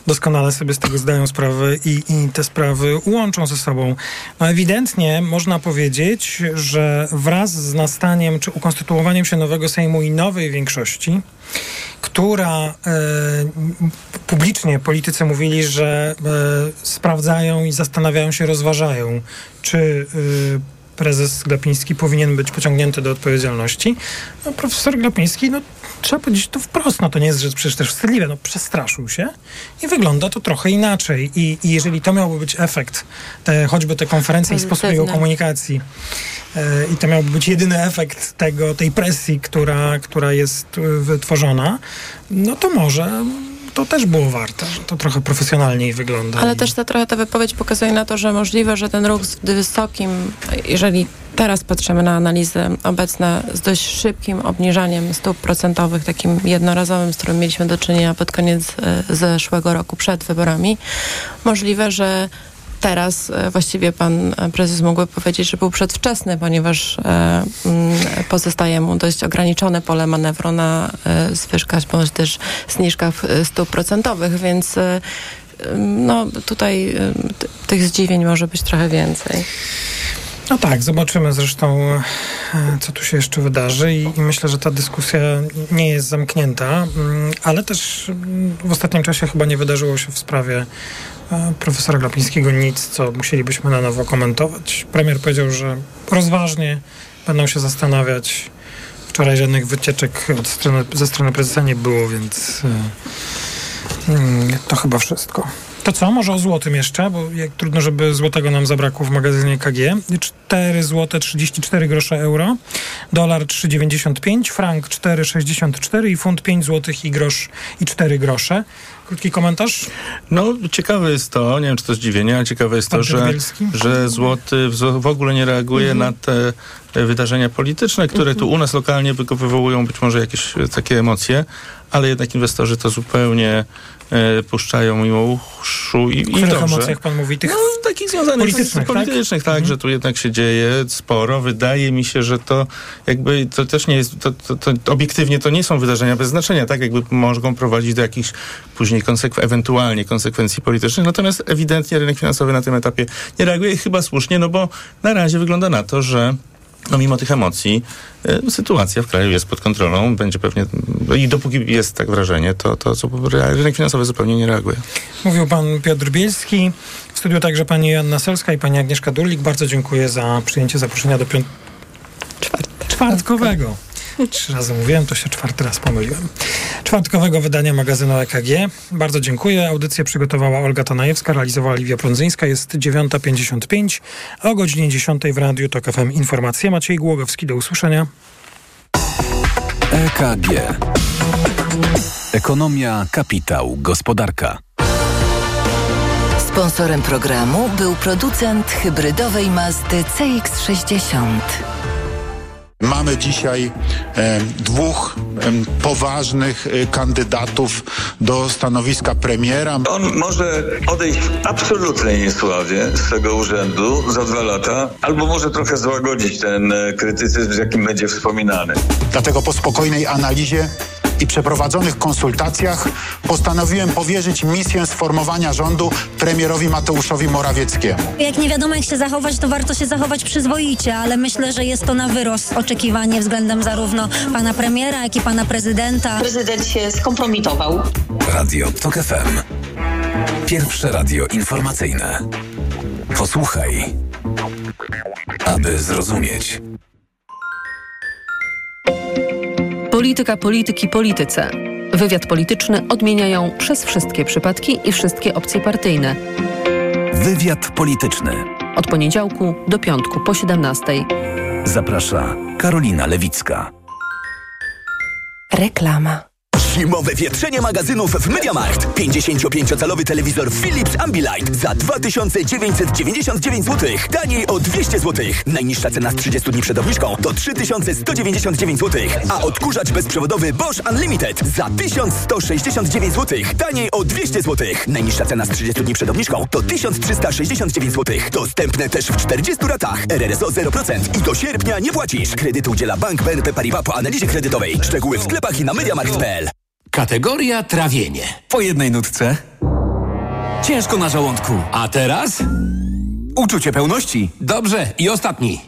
doskonale sobie z tego zdają sprawę i, i te sprawy łączą ze sobą. No ewidentnie można powiedzieć, że wraz z nastaniem czy ukonstytuowaniem się nowego Sejmu i nowej większości, która e, publicznie politycy mówili, że e, sprawdzają i zastanawiają się, rozważają, czy e, prezes Glapiński powinien być pociągnięty do odpowiedzialności. No, profesor Glapiński, no trzeba powiedzieć to wprost, no to nie jest rzecz przecież też wstydliwe, no przestraszył się i wygląda to trochę inaczej. I, i jeżeli to miałby być efekt, te, choćby te konferencje i sposób jego komunikacji, e, i to miałby być jedyny efekt tego, tej presji, która, która jest e, wytworzona, no to może to też było warte, że to trochę profesjonalniej wygląda. Ale też ta, trochę ta wypowiedź pokazuje na to, że możliwe, że ten ruch z wysokim, jeżeli teraz patrzymy na analizy obecne, z dość szybkim obniżaniem stóp procentowych, takim jednorazowym, z którym mieliśmy do czynienia pod koniec e, zeszłego roku, przed wyborami, możliwe, że teraz e, właściwie pan e, prezes mógłby powiedzieć, że był przedwczesny, ponieważ e, mm, pozostaje mu dość ograniczone pole manewru na zwyżkach bądź też zniżkach stóp procentowych, więc no tutaj tych zdziwień może być trochę więcej. No tak, zobaczymy zresztą, e, co tu się jeszcze wydarzy i, i myślę, że ta dyskusja nie jest zamknięta, mm, ale też mm, w ostatnim czasie chyba nie wydarzyło się w sprawie e, profesora Glapińskiego nic, co musielibyśmy na nowo komentować. Premier powiedział, że rozważnie będą się zastanawiać. Wczoraj żadnych wycieczek strony, ze strony prezesa nie było, więc e, mm, to chyba wszystko. To co, może o złotym jeszcze, bo jak trudno, żeby złotego nam zabrakło w magazynie KG. 4 złote 34 grosze euro, dolar 3,95, frank 4,64 i funt 5 złotych i grosz i 4 grosze. Krótki komentarz? No, ciekawe jest to, nie wiem czy to zdziwienie, ale ciekawe jest to, że, że złoty w, ogóle nie reaguje Mhm. na te wydarzenia polityczne, które tu u nas lokalnie wywołują być może jakieś e, takie emocje, ale jednak inwestorzy to zupełnie e, puszczają mimo uszu i, i dobrze. emocjach pan mówi? Tych No, takich związanych politycznych, z politycznych, tak, że tu jednak się dzieje sporo. Wydaje mi się, że to jakby to też nie jest, to, to, to obiektywnie to nie są wydarzenia bez znaczenia, tak jakby mogą prowadzić do jakichś później konsekw- ewentualnie konsekwencji politycznych. Natomiast ewidentnie rynek finansowy na tym etapie nie reaguje i chyba słusznie, no bo na razie wygląda na to, że no mimo tych emocji y, sytuacja w kraju jest pod kontrolą, będzie pewnie no i dopóki jest tak wrażenie, to, to co, rynek finansowy zupełnie nie reaguje. Mówił pan Piotr Bielski. W studiu także pani Joanna Selska i pani Agnieszka Durlik. Bardzo dziękuję za przyjęcie zaproszenia do piąt... czwartkowego. Trzy razy mówiłem, to się czwarty raz pomyliłem. Czwartkowego wydania magazynu EKG. Bardzo dziękuję. Audycję przygotowała Olga Tanajewska, realizowała Liwia Prądzyńska. Jest 9.55, a o godzinie 10 w Radiu TOK FM informacje. Maciej Głogowski, do usłyszenia. EKG. Ekonomia, kapitał, gospodarka. Sponsorem programu był producent hybrydowej Mazdy CX-60. Mamy dzisiaj e, dwóch e, poważnych e, kandydatów do stanowiska premiera. On może odejść w absolutnej niesławie z tego urzędu za dwa lata, albo może trochę złagodzić ten e, krytycyzm, z jakim będzie wspominany. Dlatego po spokojnej analizie i przeprowadzonych konsultacjach postanowiłem powierzyć misję sformowania rządu premierowi Mateuszowi Morawieckiemu. Jak nie wiadomo, jak się zachować, to warto się zachować przyzwoicie, ale myślę, że jest to na wyrost oczekiwanie względem zarówno pana premiera, jak i pana prezydenta. Prezydent się skompromitował. Radio TOK FM. Pierwsze radio informacyjne. Posłuchaj, aby zrozumieć. Polityka, polityki, polityce. Wywiad polityczny odmieniają przez wszystkie przypadki i wszystkie opcje partyjne. Wywiad polityczny. Od poniedziałku do piątku po 17. Zaprasza Karolina Lewicka. Reklama. Zimowe wietrzenie magazynów w MediaMarkt. 55-calowy telewizor Philips Ambilight za 2999 zł. Taniej o 200 zł. Najniższa cena z 30 dni przed obniżką to 3199 zł. A odkurzacz bezprzewodowy Bosch Unlimited za 1169 zł. Taniej o 200 zł. Najniższa cena z 30 dni przed obniżką to 1369 zł. Dostępne też w 40 ratach. RRSO 0% i do sierpnia nie płacisz. Kredyt udziela Bank BNP Paribas po analizie kredytowej. Szczegóły w sklepach i na MediaMarkt.pl. Kategoria trawienie. Po jednej nutce. Ciężko na żołądku. A teraz? Uczucie pełności. Dobrze. I ostatni.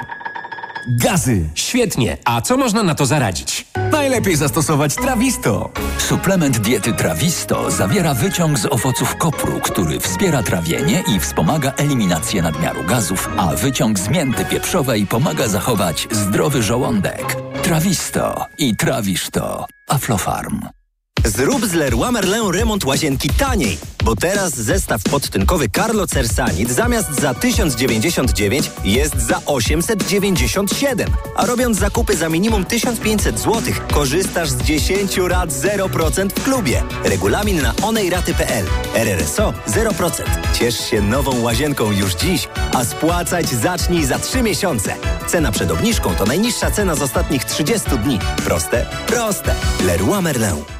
Gazy. Świetnie. A co można na to zaradzić? Najlepiej zastosować Trawisto. Suplement diety Trawisto zawiera wyciąg z owoców kopru, który wspiera trawienie i wspomaga eliminację nadmiaru gazów, a wyciąg z mięty pieprzowej pomaga zachować zdrowy żołądek. Trawisto i trawisz to. Aflofarm. Zrób z Leroy Merlin remont łazienki taniej, bo teraz zestaw podtynkowy Carlo Cersanit zamiast za 1099 jest za 897. A robiąc zakupy za minimum 1500 zł, korzystasz z 10 rat 0% w klubie. Regulamin na onejraty.pl. RRSO 0%. Ciesz się nową łazienką już dziś, a spłacać zacznij za 3 miesiące. Cena przed obniżką to najniższa cena z ostatnich 30 dni. Proste? Proste. Leroy Merlin.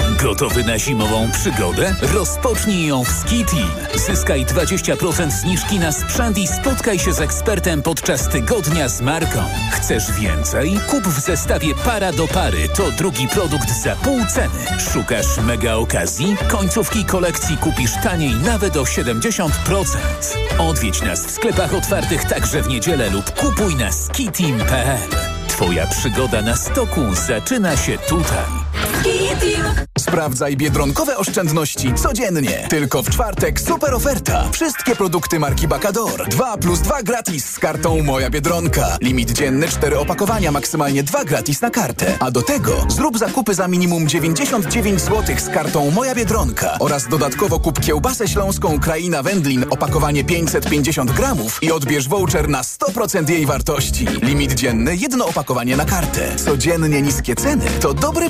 Gotowy na zimową przygodę? Rozpocznij ją w Ski Team. Zyskaj 20% zniżki na sprzęt i spotkaj się z ekspertem podczas tygodnia z marką. Chcesz więcej? Kup w zestawie para do pary. To drugi produkt za pół ceny. Szukasz mega okazji? Końcówki kolekcji kupisz taniej nawet o 70%. Odwiedź nas w sklepach otwartych także w niedzielę lub kupuj na skiteam.pl. Twoja przygoda na stoku zaczyna się tutaj. Sprawdzaj biedronkowe oszczędności codziennie. Tylko w czwartek super oferta. Wszystkie produkty marki Bacador. 2 plus 2 gratis z kartą Moja Biedronka. Limit dzienny 4 opakowania, maksymalnie 2 gratis na kartę. A do tego zrób zakupy za minimum 99 zł z kartą Moja Biedronka. Oraz dodatkowo kup kiełbasę śląską Kraina Wędlin opakowanie 550 gramów i odbierz voucher na 100% jej wartości. Limit dzienny jedno opakowanie na kartę. Codziennie niskie ceny to dobry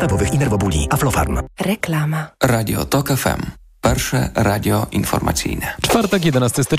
stawowych i nerwobuli. Aflofarm. Reklama. Radio TOK FM. Pierwsze radio informacyjne. Czwartek, 11 stycznia.